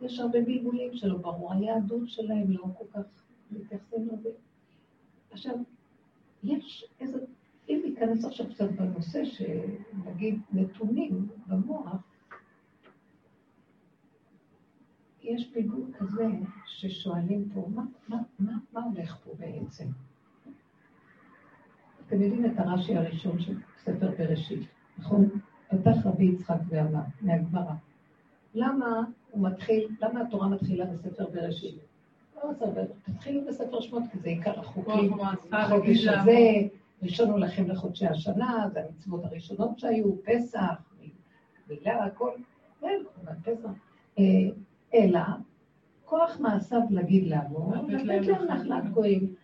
יש הרבה בלבולים שלא ברור. היהדות שלהם לא כל כך מתייחסים לזה. עכשיו, יש איזה, אם ניכנס עכשיו קצת בנושא, שנגיד נתונים במוח, יש פיגור כזה ששואלים פה, מה, מה, מה, מה הולך פה בעצם? אתם יודעים את הרש"י הראשון של ספר בראשית, נכון? פתח רבי יצחק ואמר, מהגמרא. למה הוא מתחיל, למה התורה מתחילה בספר בראשית? לא בספר, תתחילו בספר שמות, כי זה עיקר החוקים. החודש הזה, ראשון הוא לכם לחודשי השנה, זה המצוות הראשונות שהיו, פסח, מילה, הכל, כן, כמובן פסח. אה, אלא, כוח מעשיו להגיד לנו, לתת להם נחלת גויים.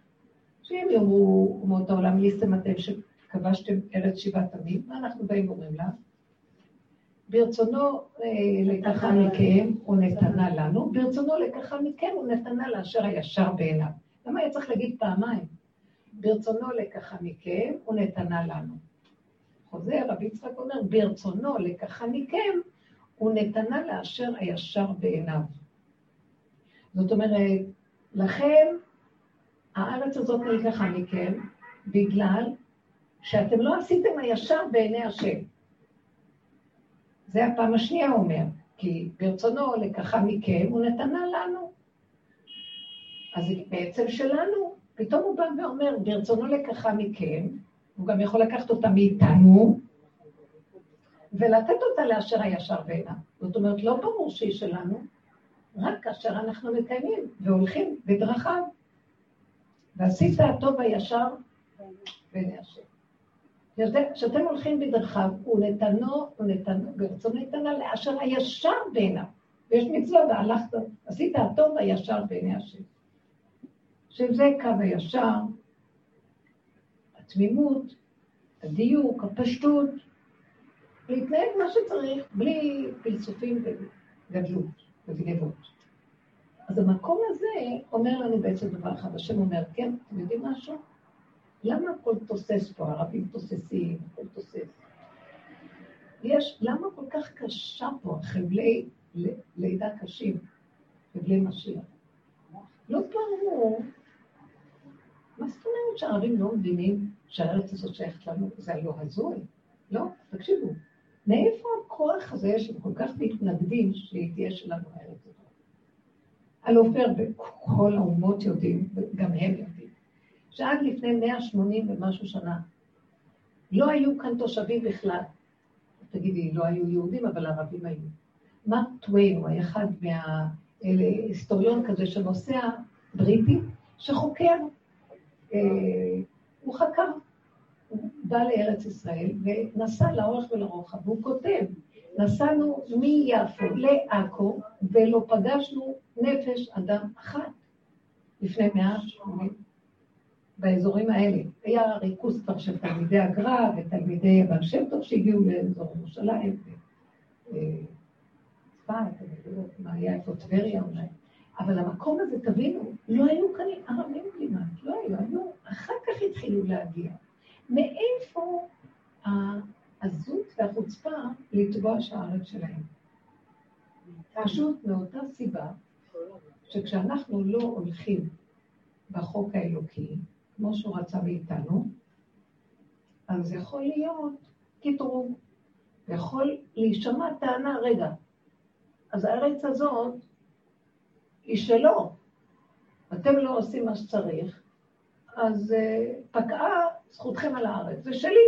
שאם יאמרו אומות העולם, ליסטם אתם שכבשתם ארץ שבעת עמים, מה אנחנו באים ואומרים לה? ברצונו אה, לקחה מכם, הוא נתנה לנו, ברצונו לקחה מכם, הוא נתנה לאשר הישר בעיניו. למה היה צריך להגיד פעמיים? ברצונו לקחה מכם, הוא נתנה לנו. חוזר, רבי יצחק אומר, ברצונו לקחה מכם, הוא נתנה לאשר הישר בעיניו. זאת אומרת, לכן הארץ הזאת נלקחה מכם בגלל שאתם לא עשיתם הישר בעיני השם. זה הפעם השנייה הוא אומר, כי ברצונו לקחה מכם, הוא נתנה לנו. אז היא בעצם שלנו. פתאום הוא בא ואומר, ברצונו לקחה מכם, הוא גם יכול לקחת אותה מאיתנו, ולתת אותה לאשר הישר בעיניו. זאת אומרת, לא ברור שהיא שלנו, רק כאשר אנחנו מקיימים והולכים בדרכיו. ועשית הטוב הישר בעיני השם. כשאתם הולכים בדרכיו, הוא נתנו, הוא נתנו, ברצון נתנה לאשר הישר בעיניו. ויש מצווה והלכת, עשית הטוב הישר בעיני השם. שזה קו הישר, התמימות, הדיוק, הפשטות, להתנהג מה שצריך, בלי פלסופים וגדלות וגנבות. אז המקום הזה אומר לנו בעצם דבר אחד, השם אומר, כן, אתם יודעים משהו? למה הכל תוסס פה, הערבים תוססים, הכל תוסס? יש, למה כל כך קשה פה חבלי לידה קשים, חבלי משיח? לא ברור. מה זאת אומרת שהערבים לא מבינים שהארץ הזאת שייכת לנו? זה לא הזוי. לא, תקשיבו. מאיפה הכוח הזה שהם כל כך מתנגדים שהיא תהיה שלנו הארץ הזאת? על עופר וכל האומות יודעים, וגם הם יודעים, שעד לפני 180 ומשהו שנה לא היו כאן תושבים בכלל. תגידי, לא היו יהודים, אבל ערבים היו. מרק טוויין הוא אחד מההיסטוריון כזה שנוסע בריטי, שחוקר. אה, הוא חקר, הוא בא לארץ ישראל ונסע לאורך ולרוחב, והוא כותב, נסענו מיפו לעכו ולא פגשנו נפש אדם אחת לפני מאה שמונים באזורים האלה. היה ריכוז כבר של תלמידי הגר"א ותלמידי הבן שם טוב שהגיעו לאזור ירושלים, צפת, אני לא מה היה איפה טבריה אולי. אבל המקום הזה, תבינו, לא היו כאן ערבים כמעט, לא היו, היו, אחר כך התחילו להגיע. מאיפה העזות והחוצפה לתבוע שהארץ שלהם? פשוט מאותה סיבה שכשאנחנו לא הולכים בחוק האלוקי, כמו שהוא רצה מאיתנו, אז יכול להיות קטרוג. יכול להישמע טענה, רגע, אז הארץ הזאת היא שלו. אתם לא עושים מה שצריך, אז uh, פקעה זכותכם על הארץ. זה שלי,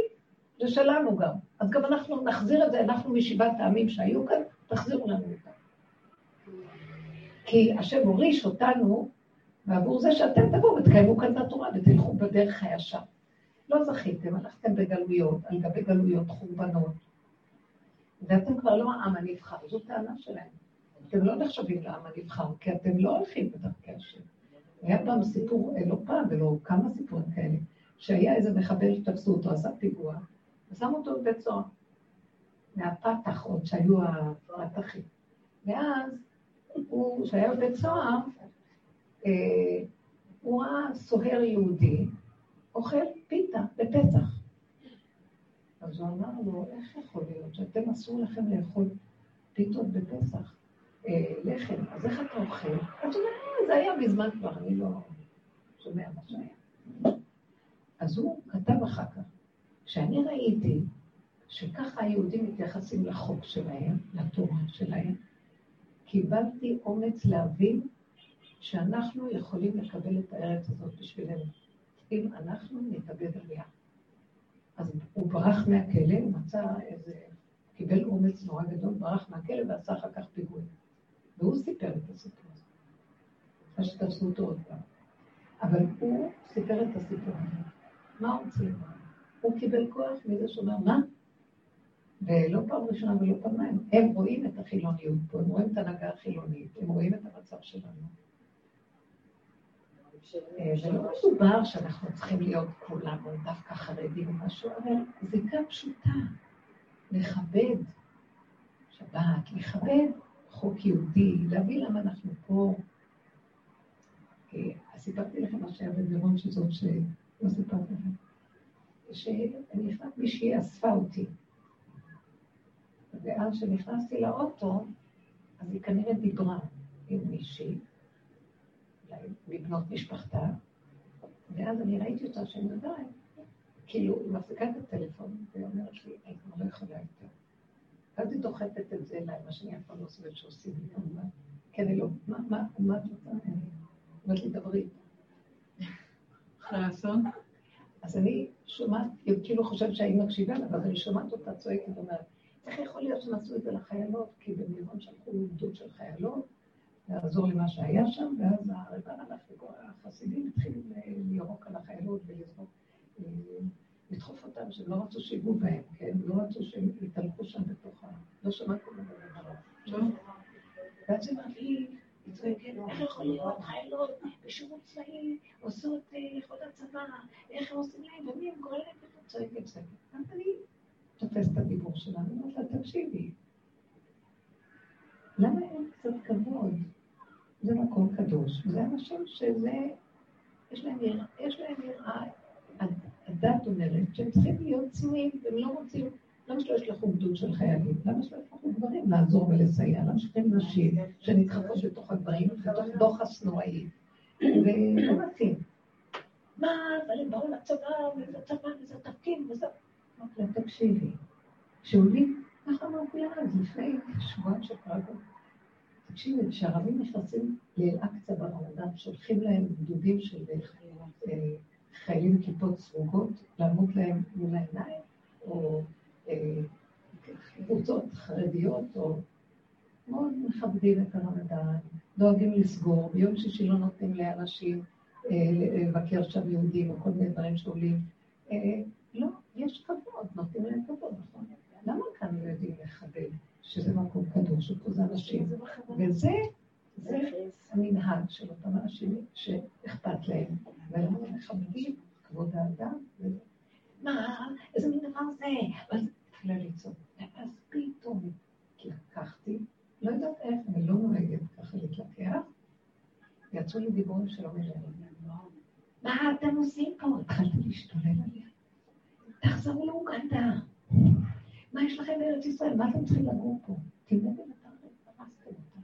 זה שלנו גם. אז גם אנחנו נחזיר את זה, אנחנו משבעת העמים שהיו כאן, תחזירו לנו אותם. כי השם הוריש אותנו ועבור זה שאתם תבואו ותקיימו כאן את התורה ותלכו בדרך הישר. לא זכיתם, הלכתם בגלויות, על גבי גלויות, חורבנות, ואתם כבר לא העם הנבחר, זו טענה שלהם. אתם לא נחשבים לעם הנבחר, כי אתם לא הולכים בדרכי השם. היה פעם סיפור, לא פעם ולא כמה סיפורים כאלה, שהיה איזה מחבל שתפסו אותו, עשה פיגוע, ושמו אותו בבית סוהר. מהפתח עוד שהיו הפתחים. ואז הוא, כשהיה בבית סוהר, אה, הוא ראה סוהר יהודי אוכל פיתה בפסח. אז הוא אמר לו, איך יכול להיות שאתם אסור לכם לאכול פיתות בפסח? אה, לחם, אז איך אתה אוכל? אז הוא אומר, זה היה מזמן כבר, אני לא שומע מה שהיה. אז הוא כתב אחר כך, כשאני ראיתי שככה היהודים מתייחסים לחוק שלהם, לתורה שלהם, קיבלתי אומץ להבין שאנחנו יכולים לקבל את הארץ הזאת בשבילנו, אם אנחנו נתאבד עליה. אז הוא ברח מהכלא, מצא איזה, קיבל אומץ נורא גדול, ברח מהכלא ועשה אחר כך פיגועים. והוא סיפר את הסיפור הזה. אחרי שתפסו אותו עוד פעם. אבל הוא סיפר את הסיפור הזה. מה הוא רוצה? הוא קיבל כוח מזה שאומר, מה? ולא פעם ראשונה ולא פעמיים. הם רואים את החילוניות פה, הם רואים את ההנהגה החילונית, הם רואים את המצב שלנו. אה, ולא מדובר שאנחנו צריכים להיות כולנו דווקא חרדים או משהו, אבל זיקה פשוטה, לכבד שבת, לכבד חוק יהודי, להבין למה אנחנו פה. אה, אז סיפרתי לכם מה שהיה במירון, שזאת שלא סיפרתי לכם. שאני נכנס, מישהי אספה אותי. ואז כשנכנסתי לאוטו, אז היא כנראה דיברה עם מישהי, אולי מבנות משפחתה, ואז אני ראיתי אותה שאני מדברת, כאילו, היא מחזיקה את הטלפון, והיא אומרת לי, אני כבר לא יכולה יותר. ואז היא דוחפת את זה אליי, מה שאני אף פעם לא סובלת שעושים לי כמובן. כי אני לא, מה, מה, מה את רוצה? אומרת לי, דברי. אז אני שומעת, היא כאילו חושבת שאני מקשיבה לה, ואז אני שומעת אותה צועקת ואומרת, איך יכול להיות שהם עשו את זה לחיילות? כי במירון שלחו גדוד של חיילות, לעזור למה שהיה שם, ואז הרבן הלך וכל החסידים התחילו לירוק על החיילות ולזרוק, אה, לדחוף אותם, שהם לא רצו שיגעו בהם, כן? לא רצו שהם יתהלכו שם בתוך. לא שמעתי כל דבר. ואז היא אמרת לי, איך יכול להיות חיילות בשירות צבאי עושות לכבוד אה, הצבא, איך הם עושים להם, ומי הם קוראים להם, צועקת, צועקת. אז אני תופס את הדיבור שלה, אני אומרת לה, תקשיבי, למה אין קצת כבוד? זה מקום קדוש, זה אנשים שזה, יש להם יראה, הדת אומרת שהם צריכים להיות צנועים, והם לא רוצים, למה שלא ישלחו גדוד של חיילים? למה שלא ישלחו גברים לעזור ולסייע? למה שכם נשים שנדחפות בתוך הגברים, בתוך דוחס נוראי, ולא מתאים. מה, אבל הם באו לצבא, וזה צבא, וזה תפקיד, וזה... אמרתי לה, תקשיבי, כשעולים, ככה אמרתי אז, לפני שבועיים שקרה תקשיבי, כשערבים נכנסים לאל-אקצא ברמדאן, שולחים להם גדודים של אה, חיילים כיפות סרוגות, לעמוד להם מול העיניים, או קבוצות חרדיות, או מאוד מכבדים את הרמדאן, דואגים לסגור, ביום שישי לא נותנים לאנשים אה, לבקר שם יהודים, או כל מיני דברים שעולים. לא, יש כבוד, נותנים להם כבוד, נכון? למה כאן לא יודעים לכבד שזה מקום קדוש, ופה זה אנשים? וזה, זה המנהג של אותם אנשים שאכפת להם, ולמה מכבדים כבוד האדם. מה, איזה מין דבר זה? ואז התחילה לצעוק. ואז פתאום לקחתי, לא יודעת איך, אני לא נוהגת ככה להתלקח, יצאו לי דיבורים שלא מבינים. מה אתם עושים פה? התחלתי להשתולל עליה. תחזרו לאוגנדה. מה יש לכם בארץ ישראל? מה אתם צריכים לגור פה? תלמדו הארץ, הרסתם אותה.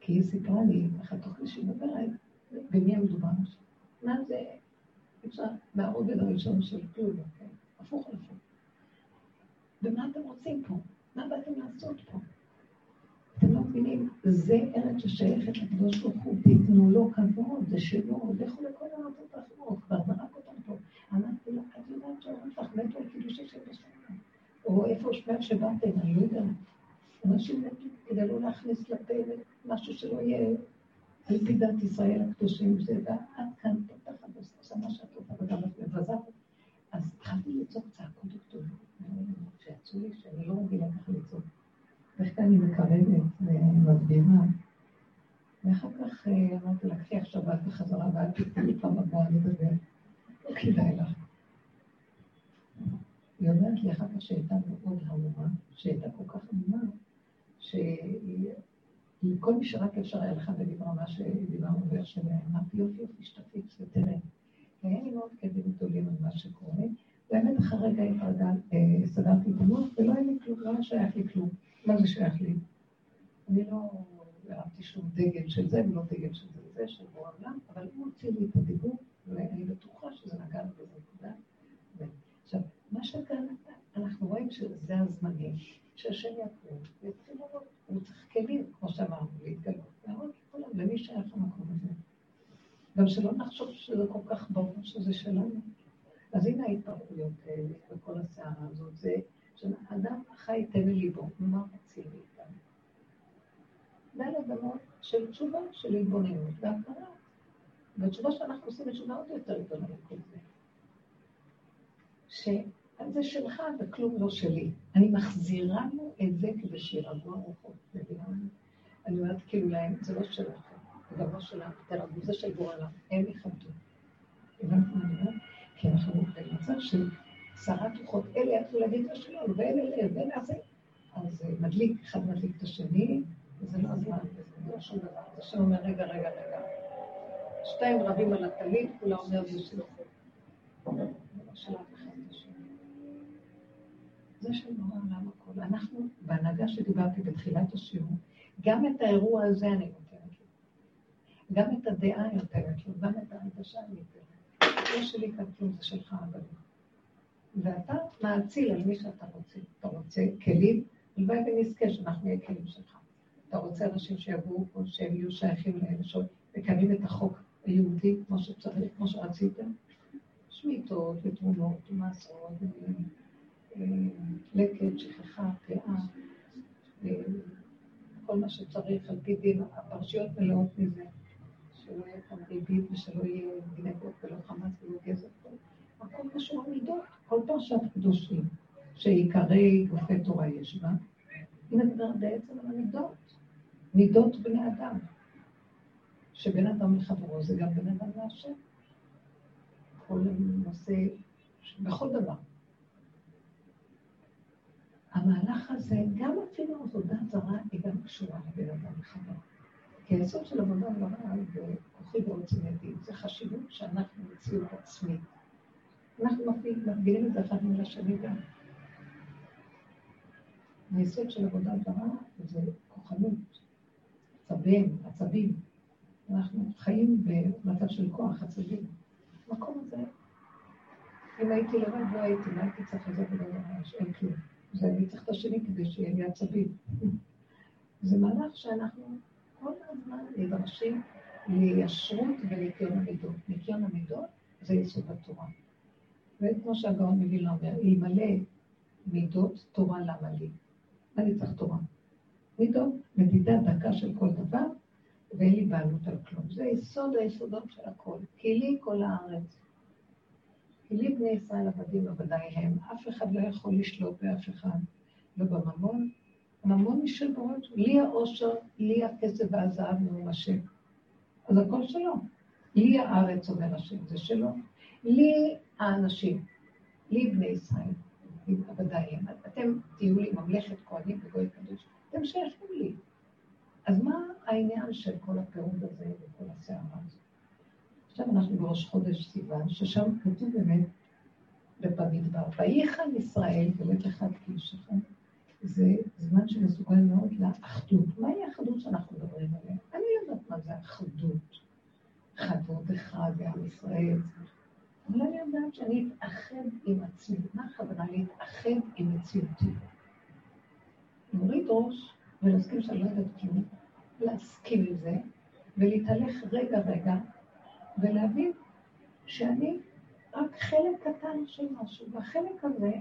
כי היא סיפרה לי, ככה תוך שהיא מדברת, במי המדובר עכשיו? מה זה? אפשר, מהרובד הראשון של כלום, כן? הפוך על הפוך. ומה אתם רוצים פה? מה באתם לעשות פה? אתם לא מבינים, זה ארץ ששייכת לקדוש ברוך הוא, תיתנו לו כבוד, זה שלו, לכו לכל הארצות האחרות, כבר זרק אותם פה. אמרתי לה, את יודעת שאומרים לך, מתו על קידושי של בשנה. או איפה שמעת שבאתם, אני לא יודעת. אנשים מתו כדי לא להכניס לפה משהו שלא יהיה על פי דת ישראל הקדושים, זה, ועד כאן פותחת ועושה מה שאת רוצה, וגם את מבזה. אז התחלתי לצעוק צעקות גדולות, שיצאו לי שאני לא רגילה ככה לצעוק. אני מקרבת ומסבירה. ואחר כך אה, אמרתי לה, קחי עכשיו בחזרה ואל תתני פעם הבאה לדבר. לא כדאי לך. היא אומרת לי אחר כך שהייתה מאוד המומה, שהייתה כל כך המומה, שכל מי שרק אפשר היה לך ודיברה מה שדיברנו שלה, אמרתי יופי יופי, שתפיץ ותראה. והיה לי מאוד כאבים גדולים על מה שקורה. באמת אחרי רגע אה, סגרתי את המוח ולא היה לי כלום, לא היה שייך לי כלום. מה זה שייך לי? אני לא הרמתי שום דגל של זה ולא דגל של זה וזה, של בורא עולם, אבל הוא הוציא לי את הדיבור, ואני בטוחה שזה נגע לי בזה נקודה. עכשיו, מה שכאן, אנחנו רואים שזה הזמנים, שהשם יקום, ויתחיל לראות, הוא צריך כלים, כמו שאמרנו, להתגלות, להראות לכולם, למי שייך המקום הזה. גם שלא נחשוב שזה כל כך ברור שזה שלנו. אז הנה ההתפרקויות האלה, וכל הסערה הזאת, זה שאדם חי תן ליבו, מה רוצים מאיתנו? דלת אמות של תשובה, של התבוננות והכרה. והתשובה שאנחנו עושים היא תשובה עוד יותר גדולה מכל זה. שזה שלך וכלום לא שלי. אני מחזירה לו את זה כדי שירגעו הרוחות. אני אומרת כאילו להם, זה לא שלכם, זה גם לא שלנו, תרגעו, זה של גורלם, הם יכבדו. הבנתם מה אני אומרת? כי אנחנו במצב של סערת רוחות, אלה יצאו להגיד את השלום, ואלה אלה, ואלה זה. אז מדליק, אחד מדליק את השני, וזה לא הזמן, זה לא שום דבר. זה שאומר, רגע, רגע, רגע. שתיים רבים על הטלית, כולה אומר זה שלכם. זה של נורא עולם הכל. אנחנו, בהנהגה שדיברתי בתחילת השיעור, גם את האירוע הזה אני נותנת לו. גם את הדעה אני נותנת לו, גם את ההרגשה אני נותנת. לא שלי כאן כלום, זה שלך אבל. ואתה מאציל על מי שאתה רוצה. אתה רוצה כלים, הלוואי ונזכה שאנחנו נהיה כלים שלך. אתה רוצה אנשים שיבואו פה, שהם יהיו שייכים לאלה מקיימים את החוק היהודי כמו שצריך, כמו שרציתם? שמיטות ותמונות ומעשרות, אה, לקט, שכחה, פאה, אה, כל מה שצריך על פי דין, הפרשיות מלאות מזה, שלא יהיה כאן ריבית ושלא יהיה גנבות ולא חמאס ולא גזר. הכל קשור למידות, כל פרשת קדושים, שעיקרי גופי תורה יש בה, היא מדברת בעצם על המידות, מידות בני אדם. שבין אדם לחברו זה גם בין אדם להשם. כל נושא, בכל דבר. המהלך הזה, גם אפילו עבודה זרה, היא גם קשורה לבין אדם לחברו. כי היסוד של עבודה זרה וכוחי ועוצם ידי, זה חשיבות שאנחנו מציאות עצמית. אנחנו מפגינים את זה אחד מול השני גם. היסוד של עבודה זרה זה כוחנות, עצבים, עצבים. אנחנו חיים במצב של כוח עצבים. המקום הזה, אם הייתי לבד, לא הייתי, מה הייתי צריך לזה ולא ממש, אין כלום. זה אני צריך את השני כדי שיהיה לי עצבים. [LAUGHS] זה מהלך שאנחנו כל הזמן נדרשים לישרות וניקיון המידות. ניקיון המידות זה יסוד התורה. וכמו שהגאון מווילנה אומר, אלמלא מידות, תורה למה לי? אני צריך תורה? מידות, מדידה דקה של כל דבר, ואין לי בעלות על כלום. זה יסוד היסודות של הכל. כי לי כל הארץ. כי לי בני ישראל עבדים בוודאי הם. אף אחד לא יכול לשלוט באף אחד. לא בממון. הממון היא של בורא. לי העושר, לי הכסף והזהב נאום השם. אז הכל שלו. לי הארץ, אומר השם, זה שלו. לי האנשים, לי בני ישראל, עבדיי הם. אתם תהיו לי ממלכת כהנים וגוי קדוש. אתם שייכים לי. אז מה העניין של כל הפירוד הזה וכל הסערה הזאת? עכשיו אנחנו בראש חודש סיוון, ששם כתוב באמת במדבר, ויחן ישראל, באמת אחד כאישכם, זה זמן שמסוגל מאוד לאחדות. מהי האחדות שאנחנו מדברים עליה? אני לא יודעת מה זה אחדות. חדות אחד בעם ישראל. אבל אני יודעת שאני אתאחד עם עצמי. מה הכוונה להתאחד עם מציאותי? נוריד ראש ולהסכים שאני לא יודעת כלום, להסכים עם זה, ולהתהלך רגע-רגע, ולהבין שאני רק חלק קטן של משהו, והחלק הזה,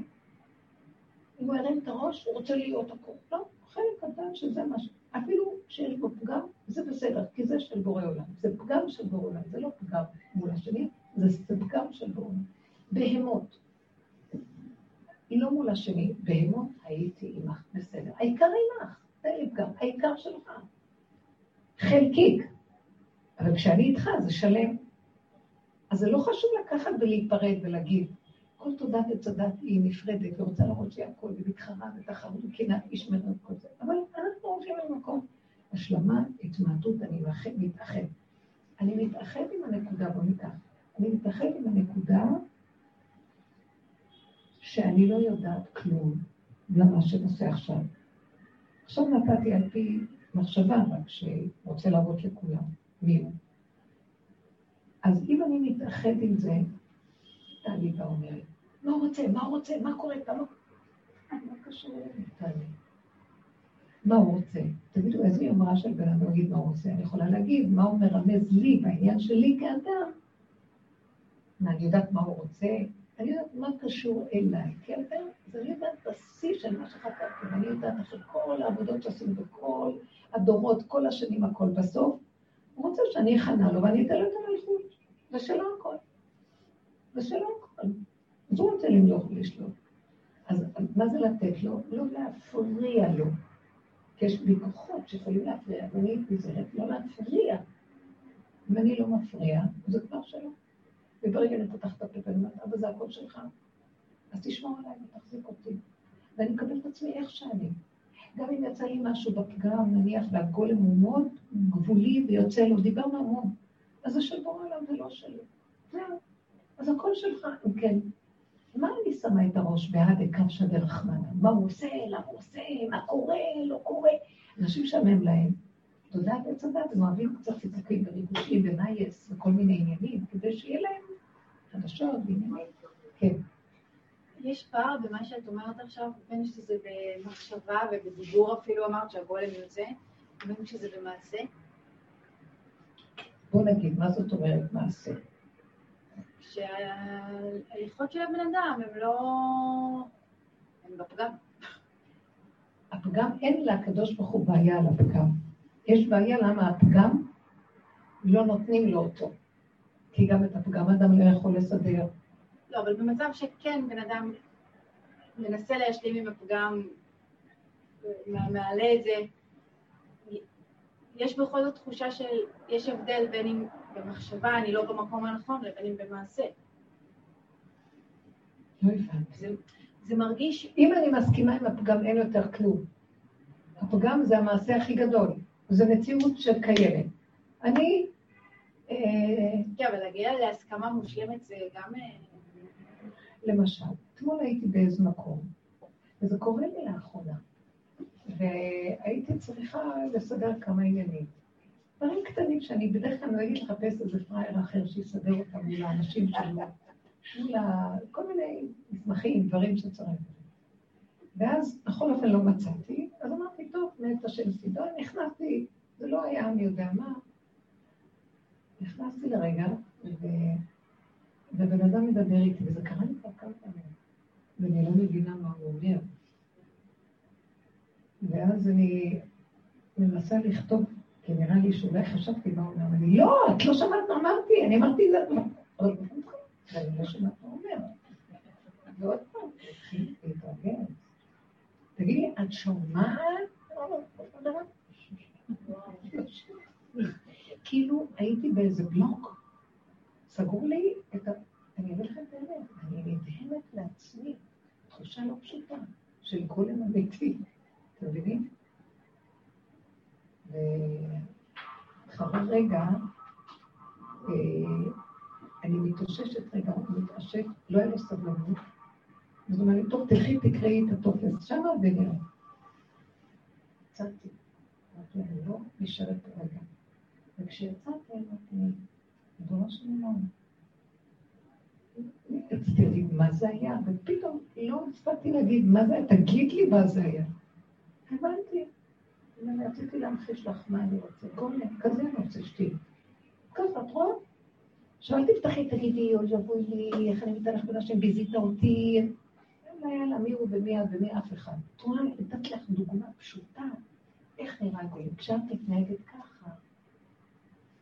אם הוא ירים את הראש, הוא רוצה להיות הכול. לא, חלק קטן שזה משהו. אפילו שיש בו פגם, זה בסדר, כי זה של בורא עולם. זה פגם של בורא עולם, זה לא פגם מול השני, זה פגם של בורא עולם. בהמות. היא לא מול השני, בהמות הייתי עמך, בסדר. העיקר עמך. זה פגם, העיקר שלך. חלקיק. אבל כשאני איתך זה שלם. אז זה לא חשוב לקחת ולהיפרד ולהגיד, כל תודה וצדת היא נפרדת, ורוצה להראות שהיא הכל, ומתחרה ותחרות וקנאה, איש את כל זה. אבל אנחנו הולכים למקום. השלמה, התמעטות, אני מתאחד. אני מתאחד עם הנקודה, בוא ניקח. אני מתאחד עם הנקודה שאני לא יודעת כלום למה שנושא עכשיו. עכשיו נתתי על פי מחשבה, רק שרוצה להראות לכולם מי הוא. אז אם אני מתאחד עם זה, טלי באה אומרת, הוא רוצה, מה הוא רוצה, מה קורה, כמה... מה קשור אליי? מה הוא רוצה? תגידו, איזה יומרה של בן אדם להגיד מה הוא רוצה? אני יכולה להגיד מה הוא מרמז לי בעניין שלי כאדם. מה, אני יודעת מה הוא רוצה? אני יודעת מה קשור אליי. כי אדם, אז אני יודעת את השיא של מה שחקרתי, ואני יודעת אחרי כל העבודות שעשינו בכל הדורות, כל השנים, הכל בסוף, הוא רוצה שאני אכנה לו ואני אתן לו את המלכות. זה הכל. זה הכל. אז הוא רוצה למלוך ולשלוט. אז מה זה לתת לו? לא להפריע לו. כי יש לי כוחות שיכולים להפריע, ואני נזהרת לא להפריע. אם אני לא מפריע, זה כבר שלו. וברגע אני פותחת את הפה ואני אומרת, אבא זה הכל שלך, אז תשמור עליי ותחזיק אותי. ואני מקבל את עצמי איך שאני. גם אם יצא לי משהו בפגם, נניח, והגולם הוא מאוד גבולי ויוצא לו, דיברנו המון, אז זה של בורא עליו ולא שלי. זהו. אז הכל שלך, אם כן. מה אני שמה את הראש בעד דקפשא דרחמנא? מה הוא עושה, למה הוא עושה, מה קורה, לא קורה. אנשים שמם להם. תודה ועץ הדת, הם אוהבים קצת ציטוקים וריגושים ונייס וכל מיני עניינים, כדי שיהיה להם חדשות ועניינים. כן. יש פער במה שאת אומרת עכשיו, בין שזה במחשבה ובדיבור אפילו אמרת שהגולם יוצא, בין שזה במעשה? בוא נגיד, מה זאת אומרת מעשה? שההליכות של הבן אדם הם לא... הם בפגם. הפגם, אין לקדוש ברוך הוא בעיה על הפגם. יש בעיה למה הפגם לא נותנים לו אותו. כי גם את הפגם אדם לא יכול לסדר. לא, אבל במצב שכן בן אדם מנסה להשלים עם הפגם, מעלה את זה, יש בכל זאת תחושה של, יש הבדל בין אם במחשבה אני לא במקום הנכון לבין במעשה. לא הבנתי. זה, זה מרגיש... אם אני מסכימה עם הפגם, אין יותר כלום. הפגם זה המעשה הכי גדול. זו מציאות שקיימת. אני... אה, כן, אבל להגיע להסכמה מושלמת זה גם... אה, למשל, אתמול הייתי באיזה מקום, וזה קורה לי לאחרונה, והייתי צריכה לסדר כמה עניינים. דברים קטנים שאני בדרך כלל נוהגת לחפש איזה פראייר אחר שיסדר אותם מול האנשים שלו, מול כל מיני מסמכים, דברים שצריך. ואז בכל אופן לא מצאתי, אז אמרתי, טוב, מת השם סידון, נכנסתי, זה לא היה מי יודע מה. נכנסתי לרגע, ו... ובן אדם מדבר איתי, וזה קרה לי כבר כמה פעמים, ואני לא מבינה מה הוא אומר. ואז אני מנסה לכתוב, כי נראה לי שאולי חשבתי מה הוא אומר, ואני, לא, את לא שמעת מה אמרתי, אני אמרתי את זה, ואני לא שמעת מה הוא אומר. ועוד פעם, להתרגל. תגידי, את שומעת? כאילו הייתי באיזה בלוק, סגרו לי את ה... אני אגיד לכם את האמת, אני נדהמת לעצמי, תחושה לא פשוטה של גולם אמיתי, אתם מבינים? ואחרי רגע, אה, אני מתאוששת רגע, מתעשת, לא היה לו סבלנות, אז הוא אומר לי, טוב, תלכי, תקראי את הטופס שמה ונראה. יצאתי. אמרתי, אני לא נשארת רגע. וכשיצאתי, אמרתי, אדונו של עולם, רציתי להגיד מה זה היה, ופתאום לא הספקתי להגיד מה זה היה, תגיד לי מה זה היה. הבנתי. אני רציתי להמחיש לך מה אני רוצה. גולם, כזה אני רוצה שתהיי. ככה, את רואה? עכשיו אל תפתחי, תגידי, אוי אבוי לי, איך אני מתהלך השם, ביזית אותי. לא היה לה מי הוא ומי את ומי אף אחד. את רואה, נתת לך דוגמה פשוטה, איך נראה גולם. כשאת מתנהגת ככה,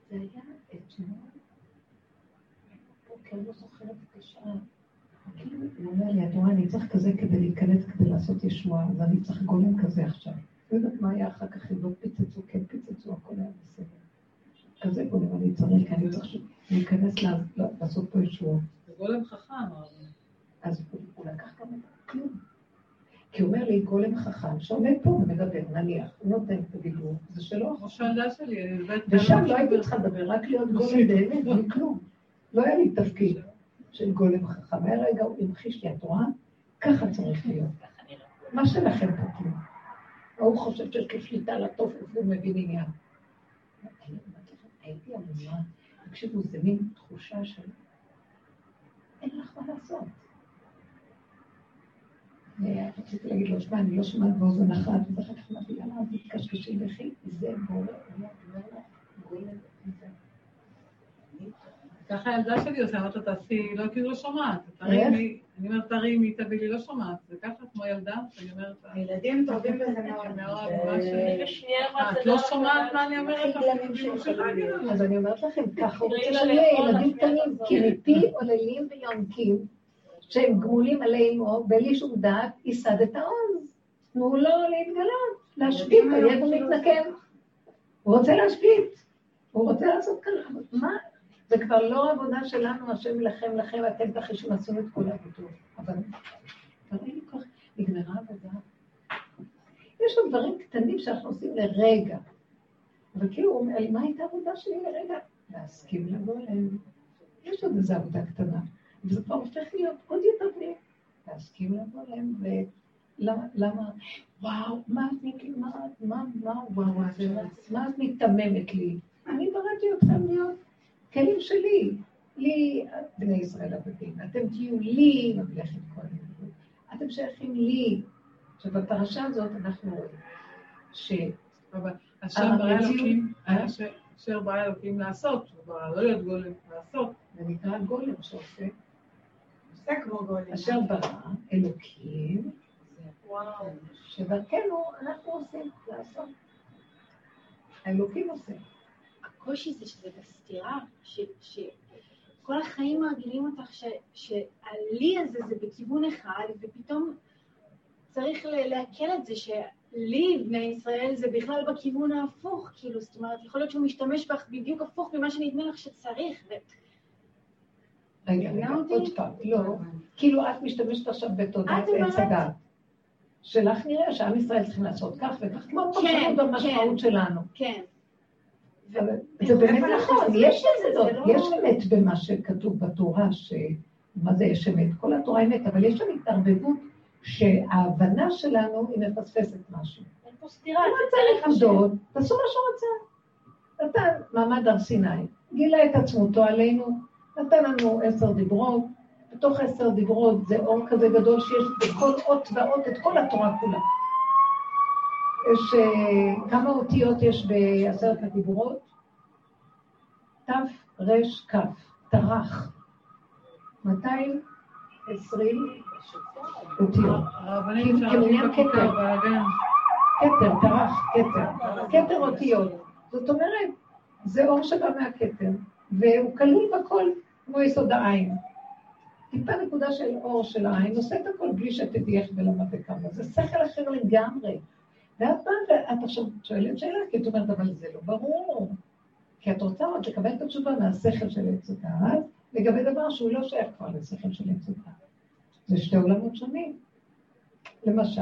זה היה אתמול, בוקר, לא זוכרת את השעה. כאילו, הוא אומר לי, את רואה, אני צריך כזה כדי להיכנס, כדי לעשות ישועה, אז אני צריך גולם כזה עכשיו. לא יודעת מה היה אחר כך, אם לא פיצצו, כן פיצצו, הכל היה בסדר. כזה גולם אני צריך, אני צריך להיכנס לעשות פה ישועות. זה גולם חכם. אז הוא, לקח גם את כלום. כי הוא אומר לי, גולם חכם שעומד פה ומדבר, נניח, הוא נותן את הדיבור, זה שלו. כמו שהילדה שלי. ושם לא הייתי צריכה לדבר, רק להיות גולם באמת, בלי כלום. לא היה לי תפקיד של גולם חכם. היה רגע, הוא המחיש לי, את רואה? ככה צריך להיות. מה שלכם פה כלום. ההוא חושב שיש לו שליטה על התופס והוא מבין עניין. הייתי אמורה, תקשיבו, זה מין תחושה של אין לך מה לעשות. רציתי להגיד לו, שמע, אני לא שומעת באוזן אחת, ואחר כך אמרתי, למה את מתקשקשים לכי? זה בורא עולם, גולם, זה. ככה הילדה שלי עושה, אמרת, תעשי, לא כאילו לא שומעת. תרימי, אני אומרת, תרימי, תביא לי, לא שומעת. זה ככה כמו ילדה, שאני אומרת, הילדים טובים בזה מאוד. אה, את לא שומעת מה אני אומרת? אז אני אומרת לכם, ככה הוא רוצה לה שיהיה ילדים קטנים. כי מפי עוללים ויונקים, שהם גמולים עלי אמו, בלי שום דעת, ייסד את העוז. תנו לו להתגלות, להשבית, הידע מתנקם. הוא רוצה להשבית, הוא רוצה לעשות כאן, מה? זה כבר לא עבודה שלנו, השם יילחם לכם, ואתם תחישו, עשינו את כל העבודות. אבל תראי לי כך, נגמרה עבודה. יש עוד דברים קטנים שאנחנו עושים לרגע. אבל כאילו, הוא אומר מה הייתה העבודה שלי לרגע? להסכים אליהם. יש עוד איזו עבודה קטנה, וזה כבר הופך להיות עוד יותר פנים. להסכים אליהם, ולמה, למה, וואו, מה את מה, מה, מה, וואו, מה את מיתממת לי? אני בראתי אתכם להיות כלים שלי. לי, בני ישראל עבדים, אתם תהיו לי ממלכת כל הדברים. אתם שייכים לי. עכשיו, בפרשה הזאת אנחנו רואים ש... אה? אשר- אשר ברא אלוקים לעשות, הוא ברא לא להיות גולם, לעשות. זה נקרא גולם שעושה, עושה כמו גולם. אשר ברא אלוקים, וואו. שדרכנו אנחנו עושים לעשות. האלוקים עושה. הקושי זה שזה בסתירה, ש- שכל החיים מרגילים אותך ש- שהלי הזה זה בכיוון אחד, ופתאום צריך לעכל את זה שלי, בני ישראל, זה בכלל בכיוון ההפוך, כאילו, זאת אומרת, יכול להיות שהוא משתמש בך בדיוק הפוך ממה שנדמה לך שצריך, ו- רגע, רגע? עוד פעם, לא, כאילו את משתמשת עכשיו בתודעת עץ הדת. שלך נראה שעם ישראל צריכים לעשות כך וכך, כמו כן, פרשנות במשמעות כן. שלנו. כן. זה באמת איפה נכון, יש עושים את זה? אמת, זה לא- יש אמת במה שכתוב בתורה, שמה זה יש אמת? כל התורה אמת, אבל יש שם התערבבות שההבנה שלנו היא מפספסת משהו. אין פה סתירה, רצה צריך. נקודות, תעשו מה שהוא רצה. נתן מעמד הר סיני, גילה את עצמותו עלינו, נתן לנו עשר דיברות, בתוך עשר דיברות זה אור כזה גדול שיש בכל אות ואות את כל התורה כולה. יש, אה, כמה אותיות יש בעשרת הדיברות? ת', ר', כ', טרח. 220 אותיות. כמניין כתר. כתר, טרח, כתר. כתר אותיות. זאת אומרת, זה אור שבא מהכתר, והוא כלול בכל, כמו יסוד העין. טיפה נקודה של אור של העין, עושה את הכל בלי שתדעי איך ולמה וכמה. זה שכל אחר לגמרי. ואת באה ואת עכשיו שואלת שאלה, כי את אומרת, אבל זה לא ברור. כי את רוצה עוד לקבל את התשובה מהשכל של עץ הדעת, לגבי דבר שהוא לא שייך כבר לשכל של עץ הדעת. זה שתי עולמות שונים. למשל,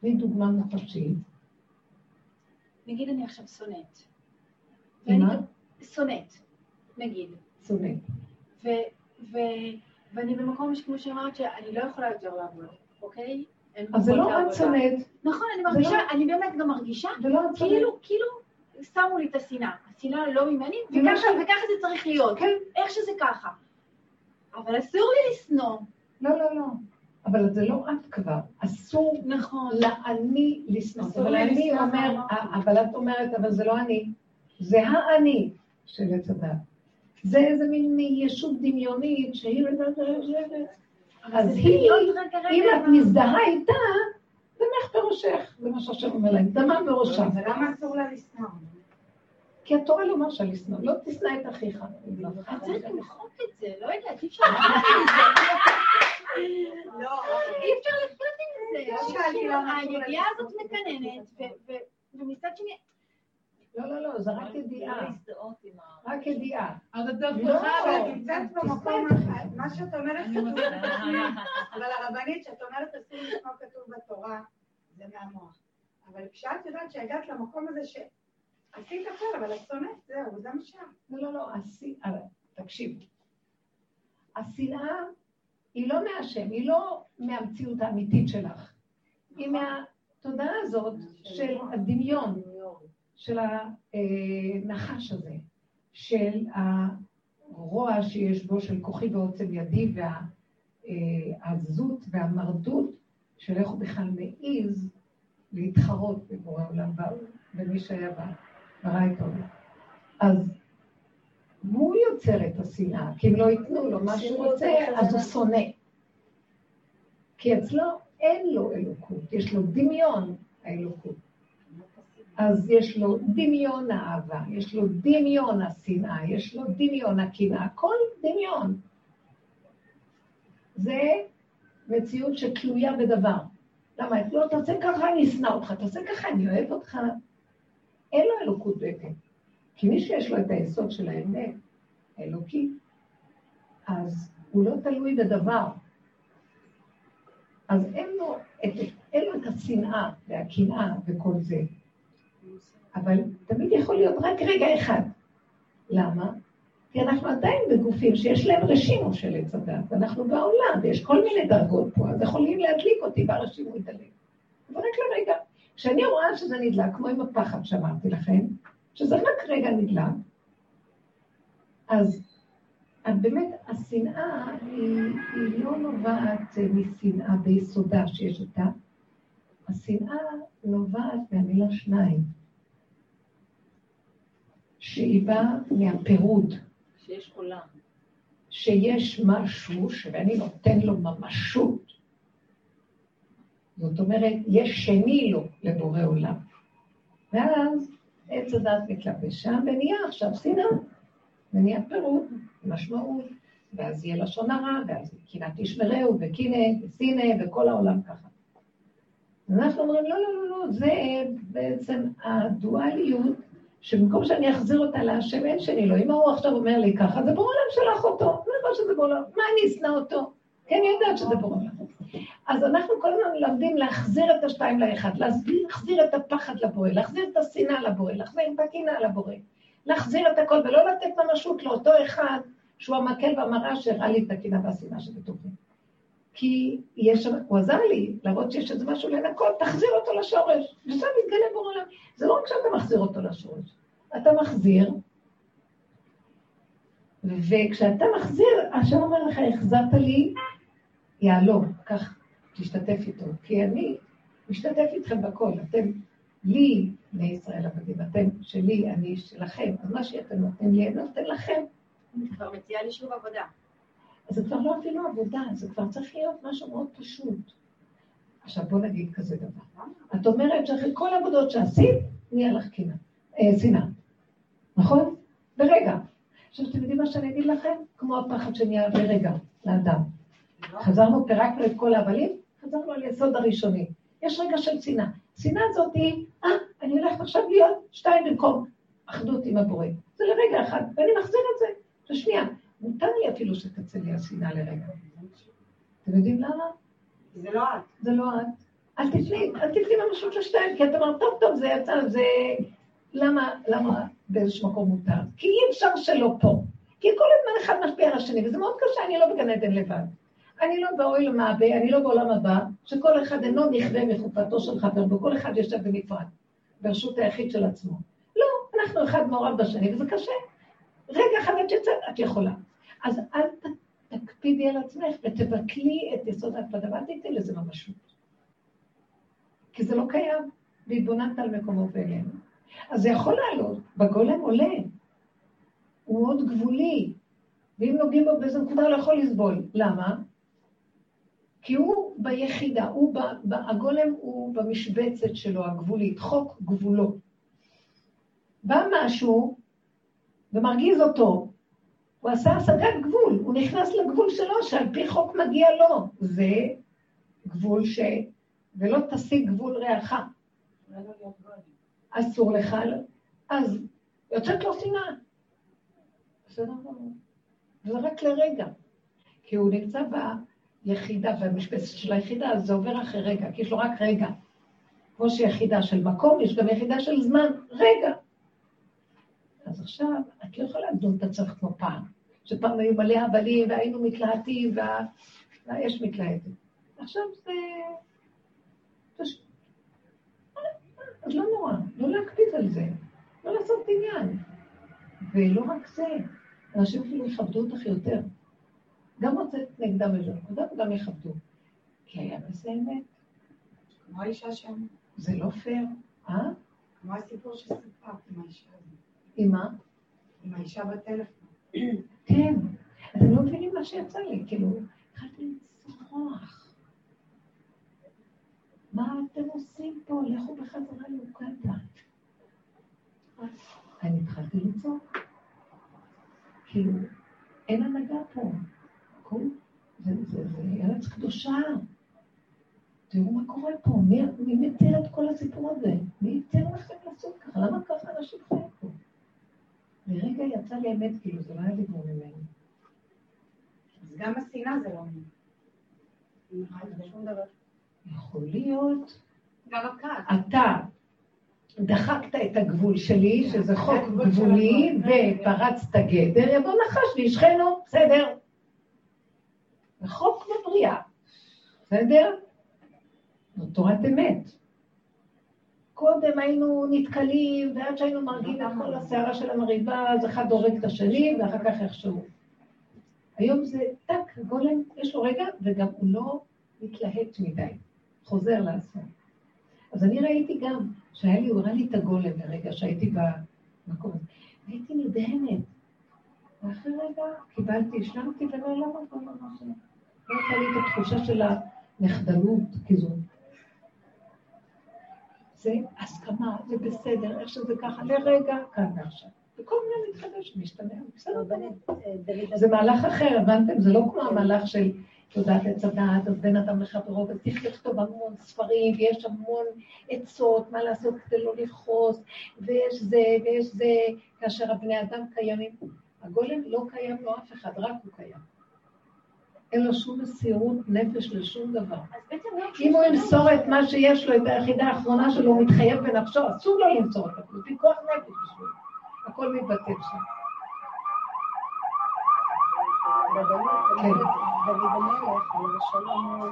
תני דוגמה מוחשית. נגיד אני עכשיו שונאת. מה? שונאת, נגיד. שונא. ו, ו, ואני במקום שכמו שאמרת שאני לא יכולה יותר לעבוד, אוקיי? אז זה לא את. שונאת, נכון, אני זה מרגישה, לא- אני באמת גם מרגישה, לא שונאת. כאילו, כאילו, שמו לי את השנאה. השנאה לא ממני, וככה, ש- וככה זה צריך להיות. כן. איך שזה ככה. אבל אסור לי לשנוא. לא, לא, לא. אבל זה לא את כבר. אסור נכון. לאני לשנוא. אבל אני אומר. אבל את אומרת, אבל זה לא אני. זה האני של עץ הדת. זה איזה מין ישות דמיונית שהיא... אז היא, אם את מזדהה איתה, דמך בראשך, זה מה שהשם אומר להם, דמה בראשם. אבל למה אסור לה לשנוא? כי התורה לא מרשה לשנוא, לא תשנא את אחיך. אז צריך למחוק את זה, לא יודעת, אי אפשר [LAUGHS] לחיות עם זה. לא, אי אפשר לחיות עם זה. לא לה הזאת מקננת, ומצד שני, לא, לא, לא, זה רק ידיעה. רק ידיעה. את לא לא. את נמצאת במקום, מה שאת אומרת כתוב, רוצה... אבל הרבנית, שאת אומרת אסור לשמוע כתוב בתורה, זה מהמוח. אבל כשאת יודעת שהגעת למקום הזה שעשית הכל, אבל את שונאת, זהו, זה מה שאת. לא, לא, לא, אבל תקשיב. השנאה היא לא מהשם, היא לא מהמציאות האמיתית שלך. היא מהתודעה הזאת של הדמיון, של הנחש הזה, של הרוע שיש בו, של כוחי ועוצם ידי, והעזות והמרדות, של איך הוא בכלל מעז להתחרות בבורא עולם, במי שהיה ברא את העולם. אז הוא יוצר את השנאה, כי אם לא ייתנו לו מה שהוא רוצה, אז הוא שונא. כי אצלו אין לו אלוקות, יש לו דמיון האלוקות. אז יש לו דמיון האהבה, יש לו דמיון השנאה, יש לו דמיון הקנאה, הכל דמיון. זה מציאות שתלויה בדבר. למה? לא, תעשה ככה, אני אשנא אותך, תעשה ככה, אני אוהב אותך. אין לו אלוקות בעצם. כי מי שיש לו את היסוד של האמת, האלוקי, אז הוא לא תלוי בדבר. אז אין לו את, אין לו את השנאה והקנאה וכל זה. אבל תמיד יכול להיות רק רגע אחד. למה? כי אנחנו עדיין בגופים שיש להם רשימו של עץ הדת, ואנחנו בעולם, ויש כל מיני דרגות פה, אז יכולים להדליק אותי והרשימו ידלק. אבל רק לרגע. כשאני רואה שזה נדלק, כמו עם הפחד שאמרתי לכם, שזה רק רגע נדלק, אז באמת השנאה היא, היא לא נובעת משנאה ביסודה שיש אותה, השנאה נובעת מהמילה שניים, שהיא באה מהפירוד. שיש עולם. שיש משהו שאני נותן לו ממשות. זאת אומרת, יש שני לו לבורא עולם. ואז עץ הדת מתלבש שם ונהיה עכשיו שנאה, ונהיה פירוד, משמעות, ואז יהיה לשון הרע, ואז קנאת תשמרהו, וקינא, ושנא, וכל העולם ככה. אנחנו אומרים, לא, לא, לא, לא, זה בעצם הדואליות שבמקום שאני אחזיר אותה להשם, אין שני לו. אם ההוא עכשיו אומר לי ככה, זה בורא עולם שלח אותו. מה דבר שזה בורא עולם? מה אני אשנא אותו? כי אני יודעת שזה בורא עולם. אז אנחנו כל הזמן מלמדים להחזיר את השתיים לאחד, להחזיר את הפחד לבורא, להחזיר את השנאה לבורא, להחזיר את הקנאה לבורא, להחזיר את הכל, ולא לתת ממשות לאותו אחד שהוא המקל והמראה שהראה לי את הקנאה והשנאה שבתוכי. כי יש שם, הוא עזר לי להראות שיש איזה משהו לנקות, תחזיר אותו לשורש, ושם מתגלה בורא עולם. זה לא רק שאתה מחזיר אותו לשורש, אתה מחזיר, וכשאתה מחזיר, השם אומר לך, החזרת לי יהלום, כך תשתתף איתו, כי אני משתתף איתכם בכל, אתם לי, בני ישראל עבדים, אתם שלי, אני שלכם, אז מה שאתם נותנים לי, אני נותן לכם. אני כבר מציעה לי שוב עבודה. זה כבר לא אפילו עבודה, זה כבר צריך להיות משהו מאוד פשוט. עכשיו בוא נגיד כזה דבר. את אומרת שאחרי כל העבודות שעשית, נהיה לך קנאה, אה, שנאה. נכון? ברגע. עכשיו, אתם יודעים מה שאני אגיד לכם? כמו הפחד שנהיה ברגע לאדם. חזרנו, פירקנו את כל ההבלים, חזרנו על יסוד הראשוני. יש רגע של שנאה. שנאה הזאת היא, אה, אני הולכת עכשיו להיות שתיים במקום אחדות עם הבורא. זה לרגע אחד, ואני מחזיר את זה. לשנייה. מותר לי אפילו שתצא לי השנאה לרגע. אתם יודעים למה? זה לא את. זה לא את. אל תפני, אל תפני ממשות לשתיים, כי את אומרת, טוב, טוב, זה יצא, זה... למה, למה באיזשהו מקום מותר? כי אי אפשר שלא פה. כי כל הזמן אחד משפיע על השני, וזה מאוד קשה, אני לא בגן עדן לבד. אני לא באוהל המעבה, אני לא בעולם הבא, שכל אחד אינו נכווה מחופתו של חבר, וכל אחד יושב בנפרד, ברשות היחיד של עצמו. לא, אנחנו אחד מעורב בשני, וזה קשה. רגע אחד את יוצאת, את יכולה. אז אל תקפידי על עצמך ותבטלי את יסוד ההקפדה, ואל תיתני לזה ממשות. כי זה לא קיים, והתבוננת על מקומו ואלינו. אז זה יכול לעלות, בגולם עולה. הוא מאוד גבולי, ואם נוגעים בו באיזו נקודה הוא לא יכול לסבול. למה? כי הוא ביחידה, הוא ב, ב, הגולם הוא במשבצת שלו, הגבולית, חוק גבולות. בא משהו ומרגיז אותו, הוא עשה השגת גבול, הוא נכנס לגבול שלו, שעל פי חוק מגיע לו. זה גבול ש... ולא תשיג גבול רעך. אסור לך, אז יוצאת לו שנאה. בסדר. זה רק לרגע. כי הוא נמצא ביחידה, במשבצת של היחידה, אז זה עובר אחרי רגע, כי יש לו רק רגע. כמו שיחידה של מקום, יש גם יחידה של זמן, רגע. אז עכשיו, את לא יכולה לדון את עצמך כמו פעם, שפעם היו מלא הבלים והיינו מתלהטים והאש מתלהטת. עכשיו זה... אז לא נורא, לא להקפיד על זה, לא לעשות עניין. ולא רק זה, אנשים אפילו יכבדו אותך יותר. גם מוצאת נגדם ולא, וגם יכבדו. כי היה בזה אמת. כמו האישה שם. זה לא פייר, אה? כמו הסיפור שסיפרת עם האישה הזאת. עם מה? עם האישה בטלפון. כן. אתם לא מבינים מה שיצא לי, כאילו, התחלתי לצרוח. מה אתם עושים פה? לכו בחזרה לאוקנדה. אני התחלתי לצעוק. כאילו, אין הנהגה פה. זה, זה, זה ארץ קדושה. תראו מה קורה פה, מי, מי מתיר את כל הסיפור הזה? מי ייתן לכם לעשות ככה? למה ככה אנשים חיים פה? לרגע יצא לי אמת, כאילו, זה לא היה דיבור ממני. אז גם השנאה זה לא דבר. יכול להיות, גם הכעס. אתה דחקת את הגבול שלי, שזה חוק גבולי, ופרצת גדר, יבוא נחש וישכנו, בסדר. זה חוק בבריאה, בסדר? זו תורת אמת. קודם היינו נתקלים, ועד שהיינו מרגיעים את כל הסערה של המריבה, אז אחד הורג את השני, ואחר כך איכשהו. היום זה טק, גולם, יש לו רגע, וגם הוא לא מתלהט מדי, חוזר לעצמו. אז אני ראיתי גם, שהיה לי, הוא הראה לי את הגולם ברגע שהייתי במקום הזה. והייתי נדהמת. ואחרי רגע קיבלתי, השלמתי, ונעלם הכל ממש. לא הייתה לי את התחושה של הנחדלות, כזו. זה הסכמה, זה בסדר, איך שזה ככה, לרגע, כאן ועכשיו. וכל מיני מתחדש, משתנה, בסדר. זה מהלך אחר, הבנתם? זה לא כמו המהלך של תודעת עץ הדעת, אז בין אדם לחברו, וצריך לכתוב המון ספרים, ויש המון עצות, מה לעשות כדי לא לכעוס, ויש זה, ויש זה, כאשר הבני אדם קיימים. הגולם לא קיים לו אף אחד, רק הוא קיים. אין לו שום מסירות נפש לשום דבר. לא אם הוא ימסור את מה שיש לו, את היחידה האחרונה שלו, הוא מתחייב בנפשו, אסור לו למסור את הכל, פיקוח נפש בשבילו. הכל מתבטל שם. כן. דוד המלך, עליו השלום,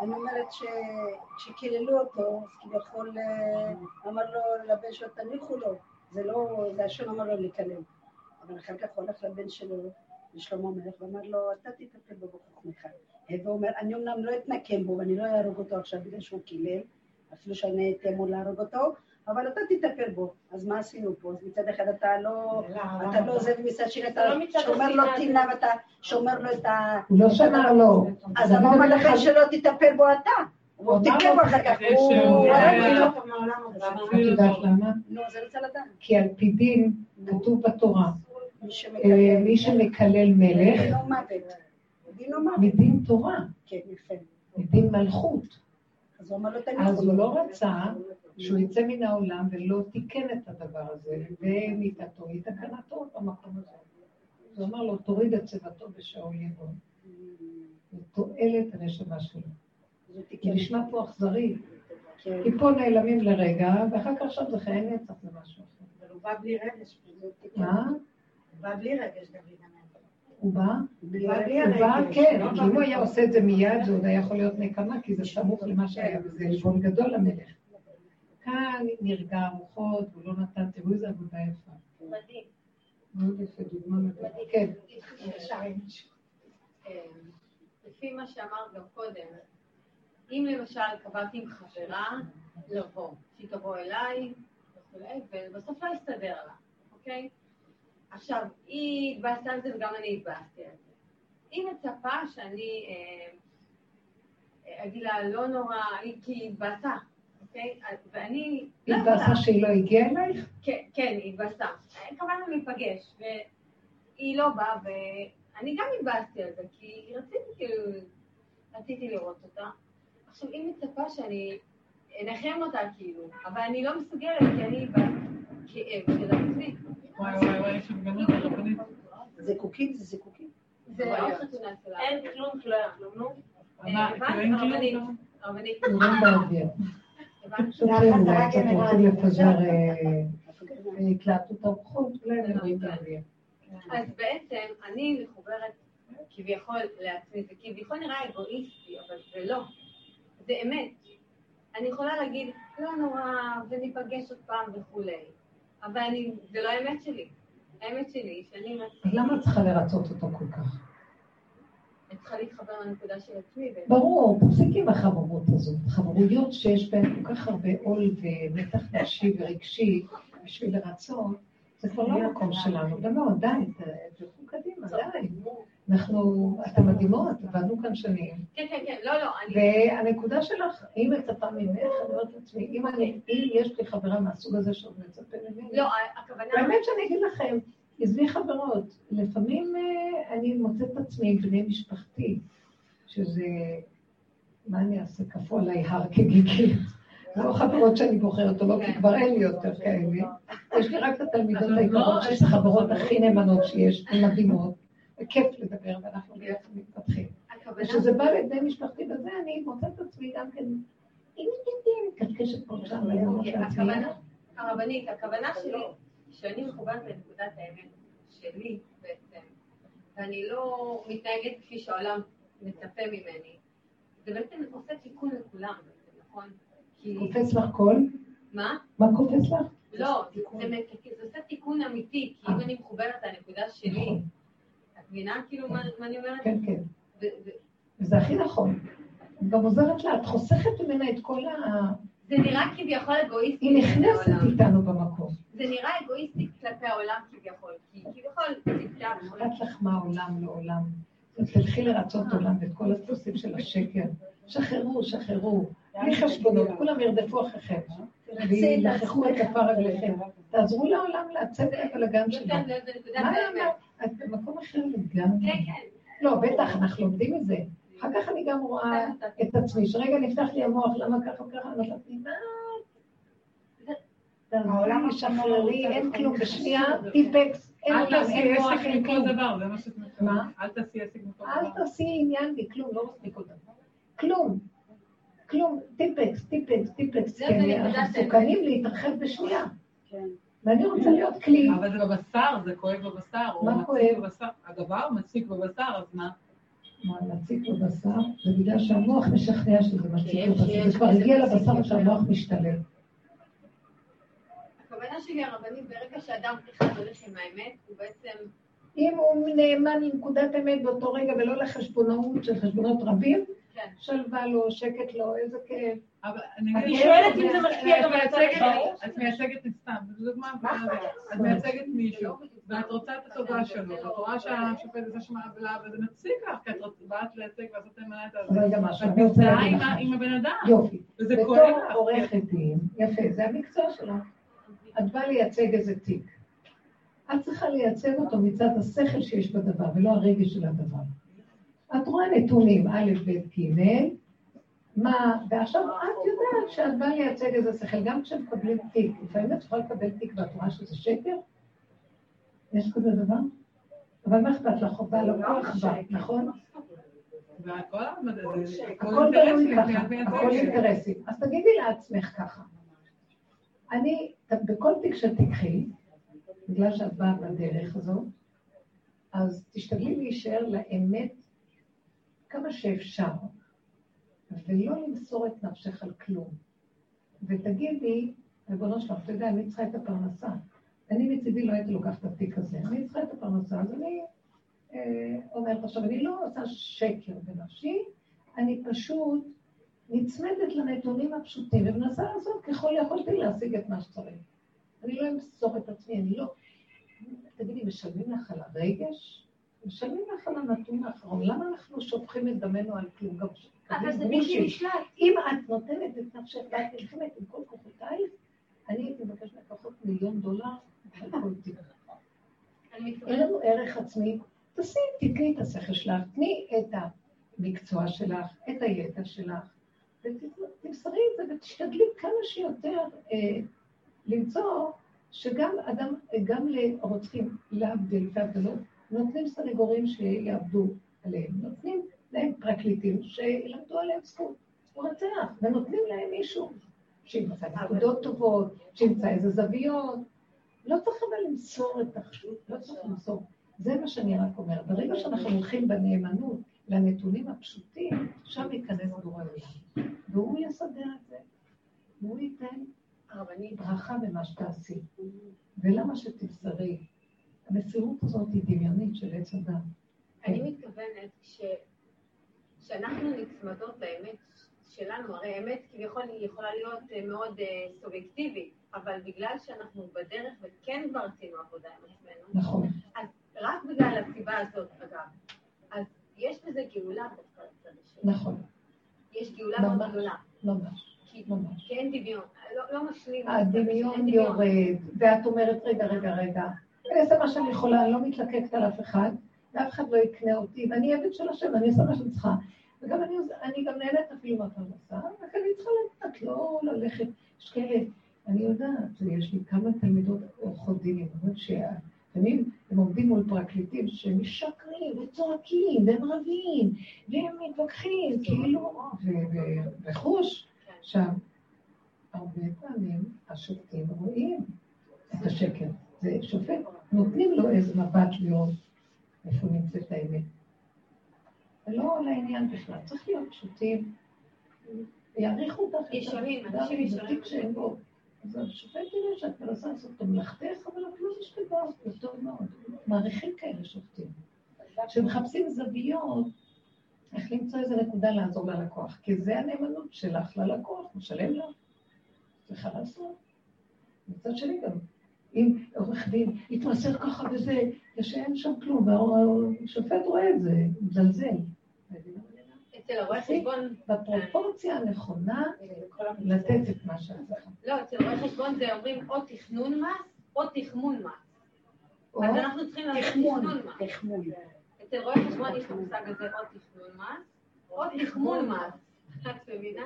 אני אומרת שכשקיללו אותו, אז כביכול אה, אמר לו לבן שלו, תניחו לו. זה לא, זה השם אמר לו לקלל. אבל אחר כך הוא הולך לבן שלו, לשלמה המלך, ואמר לו, אתה תטפל בו בחוכמך. והוא אומר, אני אמנם לא אתנקם בו, ואני לא אהרוג אותו עכשיו בגלל שהוא קילל, אפילו שאני אתן מול להרוג אותו, אבל אתה תטפל בו. אז מה עשינו פה? אז מצד אחד אתה לא, אתה לא עוזב, ומצד שני אתה שומר לו טינה ואתה שומר לו את ה... הוא לא שמר לו. אז אמר לך שלא תטפל בו אתה. הוא בו אחר כך, הוא... את יודעת למה? לא, זה רוצה לדעת. כי על פי דין כתוב בתורה, מי שמקלל מלך, מדין תורה, כן. מדין מלכות. אז הוא הוא לא רצה שהוא יצא מן העולם ולא תיקן את הדבר הזה, ומיתתו היא תקנתו במקום הזה. הוא אמר לו, תוריד את צבתו בשאול יבוא. ותועלת הנשמה שלו. זה נשמע פה אכזרי. כי פה נעלמים לרגע, ואחר כך עכשיו זה חיי נצח, זה משהו אחר. הוא בא בלי רגש. מה? הוא בא בלי רגש, דוד המלך. הוא בא? הוא בא, כן, כי אם הוא היה עושה את זה מיד, זה עוד היה יכול להיות נקמה, כי זה סמוך למה שהיה, וזה עלבון גדול למלך. כאן נרגע הרוחות, הוא לא נתן, תראו איזה עבודה יפה. מדהים. מאוד יפה, דוגמה מדהים. כן. לפי מה שאמרת גם קודם, אם למשל קבעתי עם חברה לבוא, שהיא תבוא אליי וכולי, ובסוף לא יסתדר לה, אוקיי? עכשיו, היא התבאסה על זה וגם אני התבאסתי על זה. היא מצפה שאני אגיד לה, לא נורא, כי היא התבאסה, אוקיי? ואני... היא התבאסה שהיא לא הגיעה אלייך? כן, כן, היא התבאסה. קבענו להיפגש, והיא לא באה, ואני גם התבאסתי על זה, כי רציתי כאילו, רציתי לראות אותה. עכשיו, היא מצפה שאני אנחם אותה כאילו, אבל אני לא מסוגלת, כי אני בכאב של עצמי. וואי וואי וואי, יש הפגנות הרבנית. זיקוקים זה זיקוקים. זה לא חתונה שלה. אין כלום לא כלום, נו. מה, הבנת? כאילו אין כלום? הרבנית, הרבנית. לפזר אה, נורים באוויר. אז בעצם אני מחוברת כביכול לעצמי, זה כביכול נראה אגואיסטי, אבל זה לא. זה אמת. אני יכולה להגיד, לא נורא, וניפגש עוד פעם וכולי, אבל אני, זה לא האמת שלי. האמת שלי שאני עצמי. למה את צריכה לרצות אותו כל כך? אני צריכה להתחבר לנקודה של עצמי. ברור, תפסיקי עם החברות הזאת. חברויות שיש בהן כל כך הרבה עול ומתח נפשי ורגשי בשביל לרצות, זה כבר לא המקום שלנו. גם לא, די, תלכו קדימה, די. אנחנו, אתן מדהימות, עבדנו כאן שנים. כן, כן, כן, לא, לא, אני... והנקודה שלך, היא מצפה ממך, אני אומרת לעצמי, אם אני- אם יש לי חברה מהסוג הזה שעוד מצפה ממני, לא, הכוונה... באמת שאני אגיד לכם, עזבי חברות, לפעמים אה, אני מוצאת את עצמי עם בני משפחתי, שזה, מה אני אעשה, כפו עליי הר כגיגית. לא חברות שאני בוחרת או לא, כי כבר אין לי יותר כאלה. יש לי רק את התלמידות היקרות, לא, שיש יש החברות לך הכי נאמנות שיש, הן מדהימות, וכיף לדבר, ואנחנו ביחד מתפתחים. וכשזה בא לבני משפחתי בזה, אני מוצאת את עצמי גם כן, אם תדעי, קשקשת פה ושם, ואני אומרת אוקיי, הרבנית, הכוונה שלי, שאני מחוברת לנקודת האמת שלי בעצם, ואני לא מתנהגת כפי שהעולם מצפה ממני, זה בעצם עושה תיקון לכולם, נכון? קופץ לך קול? מה? מה קופץ לך? לא, זה עושה תיקון אמיתי, כי אם אני מחוברת לנקודה שלי, נכון. מבינה כאילו מה אני אומרת? כן, כן. וזה הכי נכון. את גם עוזרת לה, את חוסכת ממנה את כל ה... זה נראה כביכול אגואיסטי. היא נכנסת. איתנו במקום. זה נראה אגואיסטי כלפי העולם כביכול, כי כביכול. אכפת לך מה העולם לעולם. תלכי לרצות עולם ואת כל הדפוסים של השקר. שחררו, שחררו. בלי חשבונות, כולם ירדפו אחריכם. וילחכו את כפר רגליכם. תעזרו לעולם לעצב את הבלגן שלו. כן, נקודת מה. למה? את במקום אחר לגמרי. כן, כן. לא, בטח, אנחנו לומדים את זה. אחר כך אני גם רואה את עצמי, שרגע נפתח לי המוח, למה ככה וככה, אני אומרת, מה? העולם תעזבי, שחררי, אין כלום, בשנייה, טיפקס, אין אל תעשי אין מוח, אין כלום. אל תעשי עסק מכל אל דבר. תעשי עניין בי, כלום, לא מספיק דבר. כלום. כלום, טיפקס, טיפקס, טיפקס, כי אנחנו. מסוכנים להתרחב בשנייה. כן. ואני רוצה להיות כלי. אבל זה בבשר, זה כואב בבשר. מה מציק כואב? הדבר מציק בבשר, אז מה? מה, להציק בבשר? זה בגלל שהמוח משכנע שזה מציק כאב בבשר. זה כבר הגיע מציק לבשר. שהמוח משתלב. הכוונה שלי הרבנית, ברגע שאדם אחד הולך עם האמת, הוא בעצם... אם הוא נאמן לנקודת אמת באותו רגע ולא לחשבונאות של חשבונות רבים, כן. שלווה לו, שקט לו, איזה כיף. אבל אני שואלת אם זה משפיע גם על את הצד. את מייצגת את סתם, זו דוגמה, את מייצגת מישהו, ואת רוצה את התודה שלו, ואת רואה שהשופט זה שמעוולה, וזה מציק לך, כי את רוצ- באת לייצג ממנה את הזה. ואת רוצה מזדהה להגיד עם לך ה- משהו. עם הבן אדם, יופי. וזה בתור כואב לך. עורכת דין, יפה, זה המקצוע שלך. את באה לייצג איזה תיק. את צריכה לייצג אותו מצד השכל שיש בדבר, ולא הרגש של הדבר. את רואה נתונים, א', ב', ג', מה, ועכשיו את יודעת שאת באה לייצג איזה שכל, גם כשמקבלים תיק, לפעמים את יכולה לקבל תיק ואת רואה שזה שקר? יש כזה דבר? אבל מה אכפת לך? חובה לא כל אכפת, נכון? הכל אינטרסים, בנוי ככה. הכל אינטרסים. אז תגידי לעצמך ככה, אני, בכל תיק שתיקחי, בגלל שאת באה בדרך הזאת, אז תשתדלי להישאר לאמת כמה שאפשר, ולא למסור את נפשך על כלום. ותגידי, ריבונו שלך, אתה יודע, אני צריכה את הפרנסה. אני מצידי לא הייתי לוקחת את התיק הזה, אני צריכה את הפרנסה, אז אני אה, אומרת, עכשיו, אני לא עושה שקר בנפשי, אני פשוט נצמדת לנתונים הפשוטים ומנסה לעשות ככל יכולתי להשיג את מה שצריך. אני לא אמסור את עצמי, אני לא... תגידי, משלמים לך על הרגש? משלמים לך על הנתון האחרון. למה אנחנו שופכים את דמנו על כלום? גם אבל זה בלתי. נשלט. אם את נותנת את נפשך ואת נלחמת עם כל כוחותייך, אני הייתי מבקשת לפחות מיליון דולר על כל [LAUGHS] תיק. אין לנו ערך עצמי, תעשי, תתני את השכל שלך, תני את המקצוע שלך, את הידע שלך, ותמסרי את זה ותשתדלי כמה שיותר אה, למצוא שגם אדם, גם לרוצחים, להבדיל והבדלות, נותנים סנגורים שיעבדו עליהם, נותנים להם פרקליטים שילמדו עליהם זכות, רוצח, ונותנים להם מישהו שימצא נקודות טובות, שימצא איזה זוויות. לא צריך אבל למסור את החשוב, לא צריך למסור. זה מה שאני רק אומרת. ברגע שאנחנו הולכים בנאמנות לנתונים הפשוטים, שם ייכנס בורא עולם. והוא יסדר את זה. והוא ייתן ברכה במה שתעשי. ולמה שתבשרי? המסירות הזאת היא דמיונית של עץ הדת. אני מתכוונת שאנחנו נצמדות לאמת שלנו, הרי אמת כביכול היא יכולה להיות אה, מאוד אה, סובייקטיבית, אבל בגלל שאנחנו בדרך וכן כבר עשינו עבודה עם עצמנו, נכון. אז רק בגלל הסיבה הזאת, אגב, אז יש בזה גאולה דווקא נכון. יש גאולה מאוד גדולה. ממש. ממש. כי אין דמיון, לא, לא משלים. הדמיון יורד, ואת אומרת, רגע, רגע, רגע, אני אעשה מה שאני יכולה, אני לא מתלקקת על אף אחד, ואף אחד לא יקנה אותי, ואני עבד של השם, אני אעשה מה שאני צריכה. וגם אני, אני גם נהנית אפילו מהפרנסה, רק אני צריכה לדעת, לא ללכת, יש כאלה, אני יודעת, יש לי כמה תלמידות עורכות דינים, אומרות שלפעמים הם עומדים מול פרקליטים שמשקרים וצועקים והם רבים והם מתווכחים, כאילו, וחוש. עכשיו, הרבה פעמים השופטים רואים את השקר. זה שופט, נותנים לו איזה מבט לראות איפה נמצאת האמת. זה לא לעניין בכלל, צריך להיות פשוטים. יעריכו אותך. ישרים, אנשים ישרים. שאין בו. אז השופט יראה שאת מנסה לעשות את מלאכתך, אבל את לא משתגעת, זה טוב מאוד. מעריכים כאלה שופטים. כשמחפשים זוויות, איך למצוא איזה נקודה לעזור ללקוח, כי זה הנאמנות שלך ללקוח, משלם לה. צריכה לעשות. מצד שני גם, אם עורך דין יתמסר ככה וזה, ושאין שם כלום, והשופט רואה את זה, מזלזל. אצל הרואה חשבון... בפרופורציה הנכונה, לתת את מה שאת צריכה. לא, אצל רואה חשבון זה אומרים או תכנון מס, או תחמון מס. אז אנחנו צריכים לעשות תכנון מס. אצל רואי חשבון יש את המושג הזה או תכנון מס, או תכמון מס. את מבינה?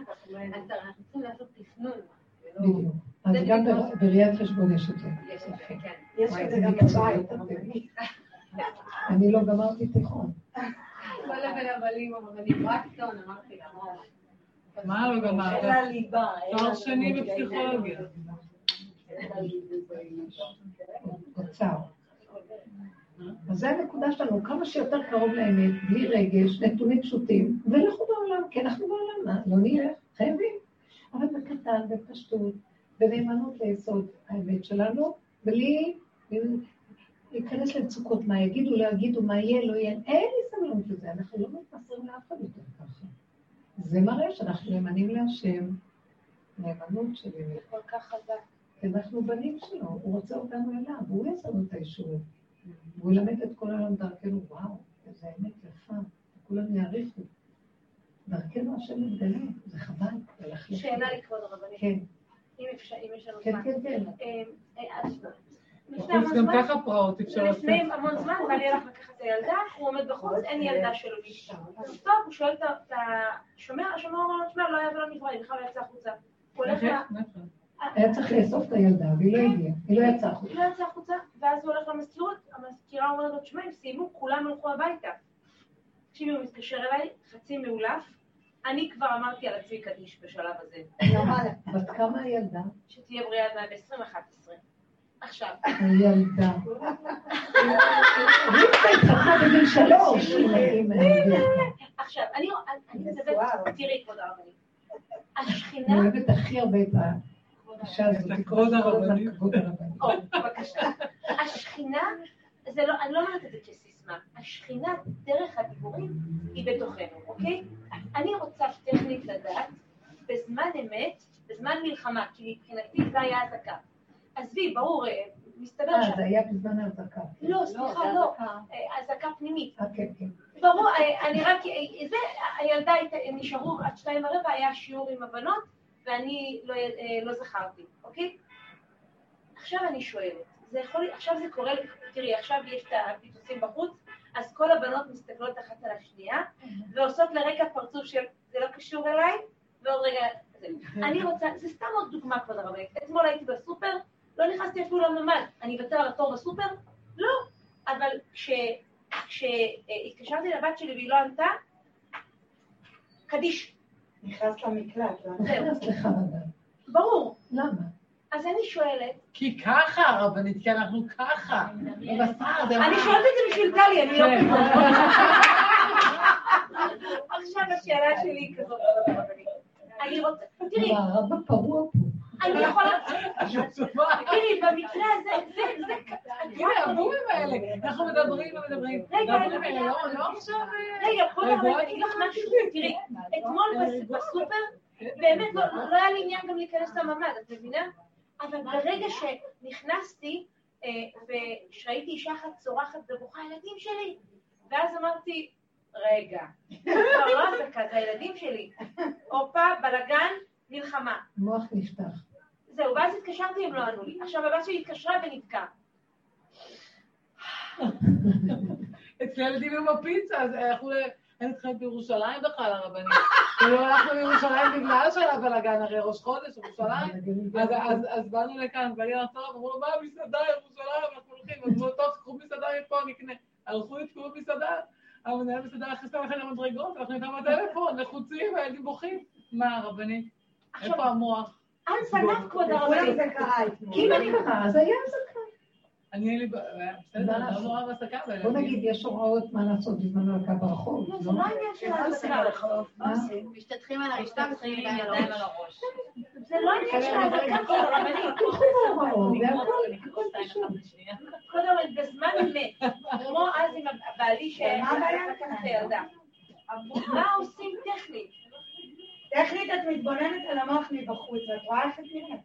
אז אנחנו צריכים לעשות תכנון מס. אז גם בראיית חשבון יש את זה. יש את זה, כן. יש את זה גם בבית. אני לא גמרתי תיכון. כל הבן הבלים אמרתי, רק טון, אמרתי לה. מה לא גמרת? אין לה ליבה. תואר שני בפסיכולוגיה. אוצר. אז זו הנקודה שלנו, כמה שיותר קרוב לאמת, בלי רגש, נתונים פשוטים, ולכו בעולם, כי אנחנו בעולם, לא נלך, חייבים. אבל בקטן, בפשטות, בנאמנות ליסוד האמת שלנו, בלי להיכנס למצוקות, מה יגידו, לא יגידו, מה יהיה, לא יהיה, אין לי סבלנות לזה, אנחנו לא מתמסרים לאף אחד יותר ככה. זה מראה שאנחנו נאמנים להשם, נאמנות שלי. כל כך חזק. כי אנחנו בנים שלו, הוא רוצה אותנו אליו, הוא יעשה לנו את האישורים. והוא ילמד את כל העולם דרכנו, וואו, איזה אמת יפה, כולם יעריכו. דרכנו השם מתגלה, זה חבל. שאלה לכבוד הרבנית. כן. אם יש לנו כן, כן, כן. אה, אה, בחוץ גם ככה פרעות אפשר לעשות. לפני המון זמן בא לי הלך לקחת את הילדה, הוא עומד בחוץ, אין ילדה שלו נפטר. אז טוב, הוא שואל את השומר, השומר אומר לו, תשמע, לא היה ולא נברא, היא בכלל לא יצאה החוצה. הוא הולך היה צריך לאסוף את הילדה, והיא לא הגיעה, היא לא יצאה החוצה. היא לא יצאה החוצה, ואז הוא הולך למזכירות, המזכירה אומרת לו, תשמע, הם סיימו, כולם הלכו הביתה. תקשיבי, הוא מתקשר אליי, חצי מאולף, אני כבר אמרתי על עצמי קדיש בשלב הזה. בת כמה הילדה? שתהיה בריאה עד 21-20. עכשיו. הילדה. רבקה התחתנה בגיל שלוש. עכשיו, אני מדברת, תראי, כבוד הרבנית. השכינה... אני אוהבת הכי הרבה את האישה הזאת. כבוד הרבנית. בבקשה. השכינה, לא, אני לא אומרת את זה כסיסמה, השכינה, דרך הדיבורים, היא בתוכנו, אוקיי? אני רוצה טכנית לדעת, בזמן אמת, בזמן מלחמה, כי מבחינתי זה היה אזעקה. עזבי, ברור, מסתבר ש... אה, זה היה בזמן האזעקה. לא, סליחה, לא. אזעקה פנימית. אה, כן, כן. ברור, אני רק... זה, הילדה, נשארו עד שתיים ורבע, היה שיעור עם הבנות, ואני לא זכרתי, אוקיי? עכשיו אני שואלת, זה יכול... עכשיו זה קורה, תראי, עכשיו יש את הפיצוצים בחוץ, אז כל הבנות מסתכלות אחת על השנייה, ועושות לרגע פרצוף של זה לא קשור אליי, ועוד רגע... אני רוצה, זה סתם עוד דוגמה, כבוד הרבנית. אתמול הייתי בסופר, לא נכנסתי אפילו לממ"ד. אני אוותר על התור בסופר? לא. אבל כשהתקשרתי לבת שלי והיא לא ענתה, קדיש. נכנסת למקלט, לא? זהו, נכנס לחרדה. ברור. למה? אז אני שואלת, כי ככה, הרבנית, כי אנחנו ככה. אני שואלת את זה בשביל טלי, אני לא כן. עכשיו השאלה שלי היא כזאת, אני רוצה, תראי, הרב הפרוע פה. אני יכולה? תראי, במקרה הזה, זה, זה, הבורים האלה, אנחנו מדברים ומדברים. רגע, רגע, לא לא עכשיו... אה, רגע, בואי אגיד לך משהו, תראי, אתמול בס- בסופר, באמת לא לא היה לי עניין גם להיכנס לממ"ד, את מבינה? אבל ברגע שנכנסתי, אה, ושראיתי אישה אחת צורחת ובוכה, הילדים שלי, ואז אמרתי, רגע, זה כבר לא אזעקה, זה הילדים שלי. הופה, בלאגן, מלחמה. המוח נפתח. זהו, ואז התקשרתי, הם לא ענו לי. עכשיו הבת שלי התקשרה ונתקע. אצל הילדים עם הפיצה, אז הלכו ל... היינו צריכים בירושלים בכלל, הרבנית. ולא הלכנו לירושלים בגלל שהיה בלאגן, הרי ראש חודש, ירושלים. אז, אז, אז באנו לכאן, ואני טוב, אמרו לו, מה מסעדה, ירושלים, אנחנו הולכים, אז אמרו, טוב, קחו מסעדה מפה, נקנה. הלכו, התקעו במסעדה, המנהל מסעדה הכניס אותם לכם למדרגות, אנחנו איתם בטלפון, לחוצים, והילדים בוכים. מה, הרבנית? איפה המוח? על פניו, כבוד הרבנית, זה קרה אתמול. כי אם קרה, אז היה זקן. אני אין לי... ב- בסדר, לא נורא בהסקה, אבל... בוא נגיד, יש הוראות מה לעשות בזמנו על קו הרחוב. לא, זה לא? לא עניין של ההזקה. מה? משתטחים על הרצפה ושמים עם ידיים על הראש. זה לא עניין של ההזקה, כבוד הרבנית. תלכו להוראות, והכל הכל פשוט. כבוד הרבנית, בזמן אמת, כמו אז עם הבעלי מה הבעיה? לקח את הילדה. מה עושים טכנית? טכנית את מתבוננת על המוח מבחוץ, ואת רואה איך את נראית.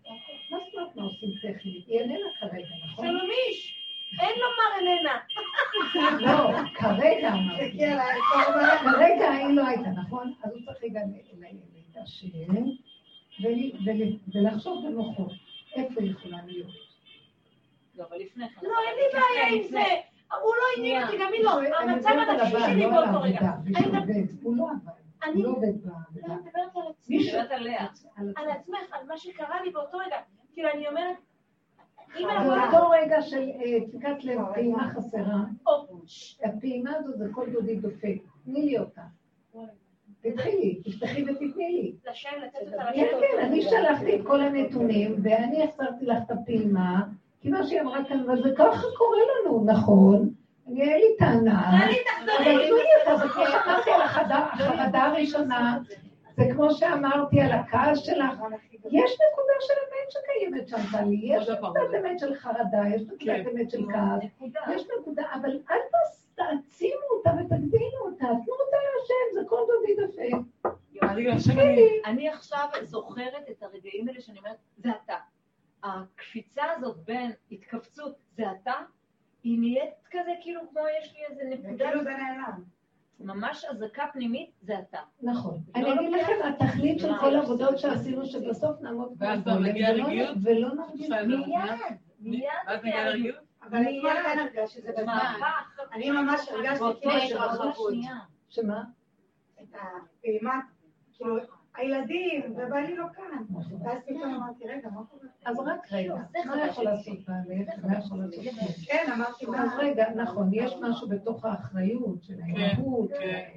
מה זאת אומרת מה עושים טכנית? היא איננה כרגע, נכון? סלומיש, אין לומר אלנה. לא, כרגע אמרתי. קורבן. כרגע היא לא הייתה, נכון? אז הוא צריך רגע ל- ל- להתעשר ול- ול- ולחשוב במוחו איפה היא יכולה להיות. לא, אבל לפני כן. לא, אין לי בעיה עם זה. הוא לא עניין אותי, גם היא לא. המצב הנפשי שלי לא באותו רגע. הוא לא עבד, אני לא לא. אני מדברת על מי עצמי. על עצמך, על מה שקרה לי באותו רגע. כאילו, אני אומרת. באותו רגע של אה, דפיקת לב, פעימה חסרה, הפעימה הזו זה כל דודי דופק, תני לי אותה. תתחילי, תפתחי ותתני לי. לשם, לתת אותה כן, לשם. כן, אני שלחתי את כל הנתונים, ואני החזרתי לך את הפעימה, כי מה שהיא אמרה כאן, אבל זה ככה קורה לנו, נכון? אני, אין לי טענה. אבל. תנו לי אותה, זה כמו שאמרתי על החרדה הראשונה, זה כמו שאמרתי על הכעס שלך. יש נקודה של אמת שקיימת שם, טלי, יש נקודת אמת של חרדה, יש נקודת כן. אמת של כעס, יש נקודה, אבל אל תעצימו אותה ותגדילו אותה, תנו אותה להשם, זה כל דודי אני... אני עכשיו זוכרת את הרגעים האלה שאני אומרת, זה אתה. הקפיצה הזאת בין התכווצות, זה אתה, היא נהיית כזה כאילו כמו יש לי איזה נקודה, וכאילו זה נעלם. ממש אזעקה פנימית, זה אתה. נכון. לא אני אגיד לכם, התכלית של כל העבודות שעשינו, שבסוף נעמוד ואז כמו אתה מגיע ולא- נרגיש. מיד. מיד? אבל אתמול כן הרגשתי שזה בזמן. אני ממש הרגשתי כאילו. שנייה. שמה? את הפעימה, כאילו, הילדים, ובעלי לא כאן. ואז פתאום אמרתי, רגע, מה קורה? אז רק רגע, זה מה יכול לעשות בעלך? מה יכול לעשות? כן, אמרתי, אז מה? רגע, נכון, יש משהו בתוך האחריות של האימהות, כן.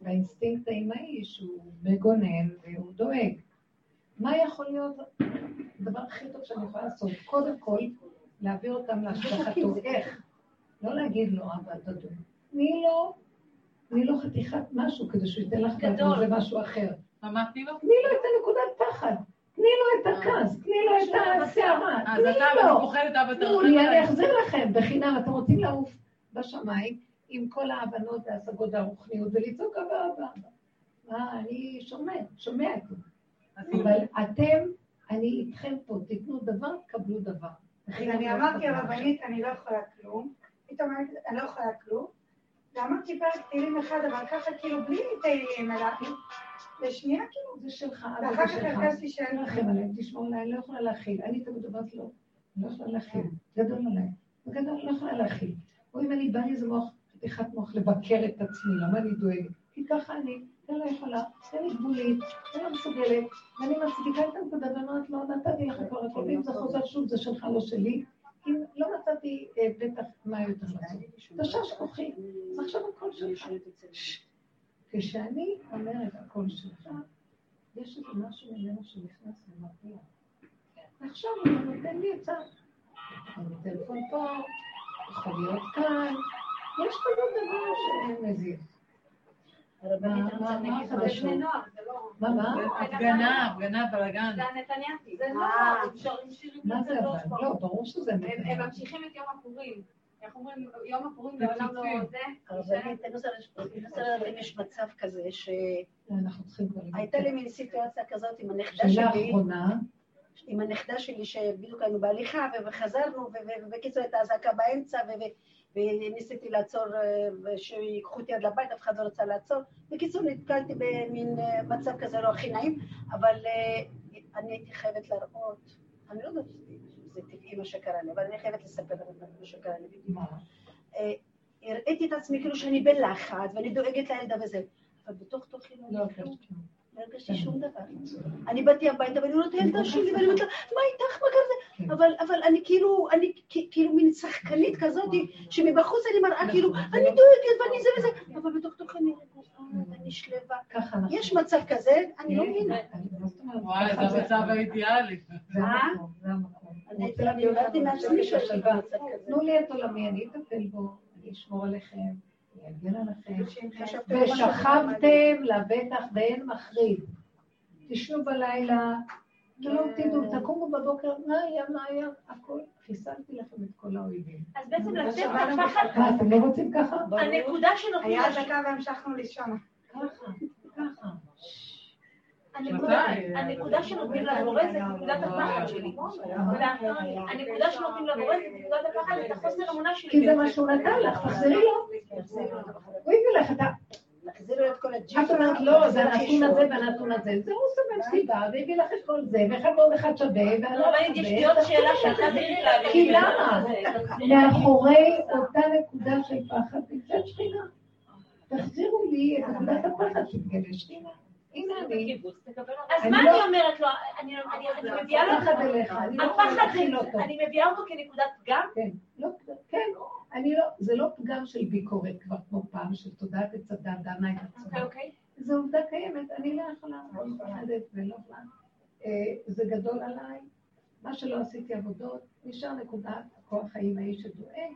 והאינסטינקט האימהי שהוא מגונן והוא דואג. מה יכול להיות הדבר הכי טוב שאני יכולה לעשות? קודם כל, להעביר אותם להשגחתו. איך? לא להגיד לו, אבל תדון. תני לו, תני לו חתיכת משהו כדי שהוא ייתן לך גדול. גדול, זה משהו אחר. מה, תני לו? תני לו את הנקודת פחד, תני לו את הכעס, תני לו את הסערה, אז תני לו. תנו תרחם לי, אני. אחזיר לכם בחינם. אתם רוצים לעוף בשמיים עם כל ההבנות וההשגות והרוחניות ולצעוק אבא אבא אבא. מה, אני שומע, שומע את זה. אבל אתם, אני איתכם פה, תיתנו דבר, קבלו דבר. אני אמרתי הרבנית, אני לא יכולה כלום. פתאום אני לא יכולה כלום. ואמרתי פרק תהילים אחד, אבל ככה כאילו בלי תהילים, אלא לשנייה כאילו. זה שלך, ואחר אבא כך זה. הרגשתי שאין לכם. עליהם, עליהם, אני לא יכולה להכיל. אני תמיד אומרת לו, אני לא יכולה להכיל. גדול עליי. בגדול, לא יכולה להכיל. או אם אני באה לי איזה מוח, חתיכת מוח לבקר את עצמי, למה אני דואגת? כי ככה אני, אני לא יכולה, אני גבולית, אני לא מסוגלת, ואני מצדיקה את הנקודה ואומרת לו, נתתי לך כבר הכל, ואם זה חוזר שוב, זה שלך, לא שלי, אם לא מצאתי אה, בטח מה יותר לעשות. תשש כוחי, אז עכשיו הכל שלך. כשאני אומרת הכל שלך, יש איזה משהו ממנו שנכנס ומרגיע. ועכשיו הוא נותן לי עצה. אני טלפון פה, יכול להיות כאן, יש כזה דבר שמזיז. הרבנית רוצה להגיד משהו. בני נוער, זה לא... מה, מה? הפגנה, הפגנה, בלאגן. זה הנתניאתי. זה לא, אה. הם שרים שירים מה זה אבל? ברוך לא, ברור שזה הם. ממשיכים את יום הפורים. איך אומרים, יום הפורים לעולם לא. זה. אני רוצה לדעת אם יש מצב כזה שהייתה אנחנו צריכים כבר להגיד. לי מין סיטואציה כזאת עם הנכדה שאלה שלי. אחרונה, עם הנכדה שלי, שבדיוק היינו בהליכה, וחזרנו, ו- ו- ובקיצור הייתה אזעקה באמצע, ו- וניסיתי לעצור, אה, ושיקחו אותי עד לבית, אף אחד לא רצה לעצור. בקיצור, נתקלתי במין אה, מצב כזה לא הכי נעים, אבל אה, אני הייתי חייבת להראות, אני לא יודעת אם זה טבעי מה שקרה לי, אבל אני חייבת לספר מה שקרה לי. הראיתי את עצמי כאילו שאני בלחץ, ואני דואגת לילדה וזה, אבל בתוך תוכי לא לא הרגשתי. לא שום דבר. אני באתי הביתה ואני רואה את הילדה שלי ואני אומרת לה, מה איתך, מה קרה? כן. אבל, אבל אני כאילו, אני כאילו מין שחקנית כזאת, שמבחוץ אני מראה כאילו. אני דואגת ואני זה וזה, אבל בתוך תוכי אני אני שלווה. יש מצב כזה, אני לא מבינה. מה זאת אומרת? וואי, זה המצב האידיאלי. זה המקום. אני- אותנו מעצמי. מצב כזה. תנו לי את עולמי, אני אטפל בו, אני אשמור עליכם, אני אגן עליכם. ושכבתם לבטח ואין מחריד. תשנו בלילה, ולא תדעו, תקומו בבוקר, מה היה, מה היה, הכל, חיסלתי לכם את כל האויבים. אז בעצם לא שמענו לפחד, מה, אתם לא רוצים ככה? הנקודה שנותנים היה דקה והמשכנו לישון. ככה, ככה. הנקודה- שנותנים לבורא זה נקודת הפחד שלי. הנקודה שנותנים לבורא זה נקודת הפחד, את החוסר אמונה שלי. כי זה מה שהוא נתן לך, תחזרי לו. הוא הביא לך את ה... להחזיר לו את כל הג'יפ. את אומרת, לא, זה הנתון הזה והנתון הזה. זה הוא סבל סיבה, והביא לך את כל זה, ואחד ועוד אחד שווה, ואני לא הרבנית, יש לי עוד שאלה שאתה תראי לה. כי למה? מאחורי אותה נקודה של פחד נמצאת שכינה. תחזירו לי את נקודת הפחד שתגלה שכינה. הנה אני. אז אני מה לא- אני אומרת לו? אני אני- אני מביאה לו... הפחד אליך, אני לא יכולה. להכיל אותו. אני מביאה אותו כנקודת פגם? כן, לא, כן, אני לא, זה לא פגם של ביקורת כבר כמו פעם, של תודעת עץ הדת דנה את אוקיי, עצמה. אוקיי. זו עובדה קיימת, אני לא יכולה, אני מפחדת ולא יכולה. אה, זה גדול עליי, מה שלא עשיתי עבודות, נשאר נקודת הכוח חיים האיש שדואג,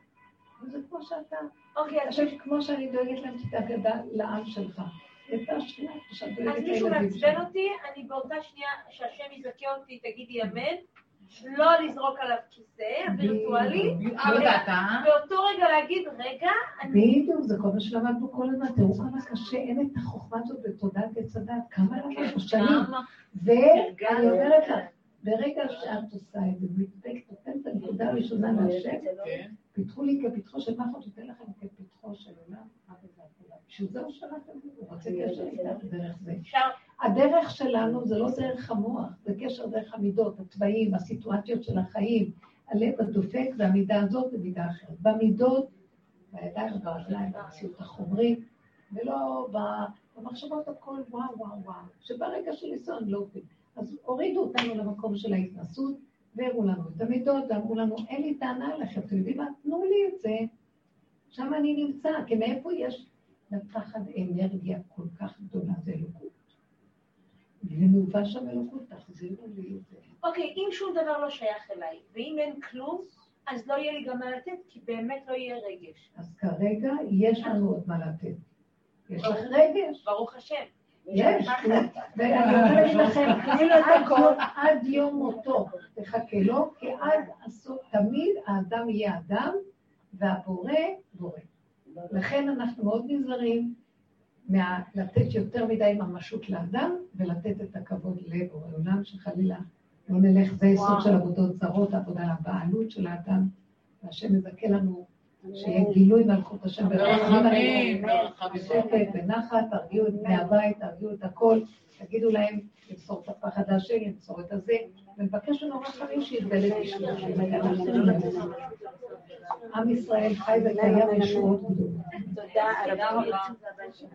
וזה כמו שאתה. אוקיי, אז עכשיו, כמו שאני דואגת להם, תדאג לעם שלך. אז מישהו מעצבן. אותי, אני באותה שנייה שהשם יזכה אותי, תגידי אמן, לא לזרוק עליו כיסא וירטואלי, אבל אתה, באותו רגע להגיד, רגע, אני... בדיוק, זה כל מה שלמדנו כל הזמן. תראו כמה קשה, אין את החוכמה הזאת בתודעת עץ הדת, כמה למדנו שנים. כמה? ואני אומרת לך, ברגע שאת עושה את זה, מתדפקת, נותנת את הנקודה הראשונה להשם, כן, פיתחו לי כפתחו של מחט, נותן לכם כפתחו של עולם, רק את זה הכולה. בשביל זה הוא שלח את זה, הוא רוצה קשר איתך דרך זה. הדרך שלנו זה לא דרך המוח, זה קשר דרך המידות, התוואים, הסיטואציות של החיים, הלב הדופק והמידה הזאת ומידה אחרת. במידות, בידיים וברגליים, במציאות החומרית, ולא במחשבות הכל וואו וואו וואו, שברגע של ניסיון לא עובדים. אז הורידו אותנו למקום של ההתנסות, והראו לנו את המידות, ואמרו לנו, אין לי טענה עליכם, אתם יודעים מה? תנו לי את זה. שם אני נמצא, כי מאיפה יש לפחד אנרגיה כל כך גדולה, זה אלוקות. ומובא שם אלוקות, תחזירו לי את זה. אוקיי, אם שום דבר לא שייך אליי, ואם אין כלום, אז לא יהיה לי גם מה לתת, כי באמת לא יהיה רגש. אז כרגע יש לנו עוד מה לתת. יש לך רגש. ברוך השם. יש, ואני רוצה להגיד לכם, לו את הכל עד יום מותו, תחכה לו, כי עד הסוף תמיד האדם יהיה אדם, והבורא בורא. לכן אנחנו מאוד נזהרים מה- לתת יותר מדי ממשות לאדם, ולתת את הכבוד לבורא עולם, שחלילה לא נלך, זה יסוד של עבודות זרות, עבודה על הבעלות של האדם, והשם מזכה לנו שיהיה גילוי מלכות השם. ברחמים. בשקט, בנחת, תרגיעו את בני הבית, תרגיעו את הכל, תגידו להם למסור את הפחד השם, למסור את הזה, ונבקש לנו רחמים שיתגלה בשבילו. עם ישראל חי וקיים ישועות גדולות. תודה, הרב.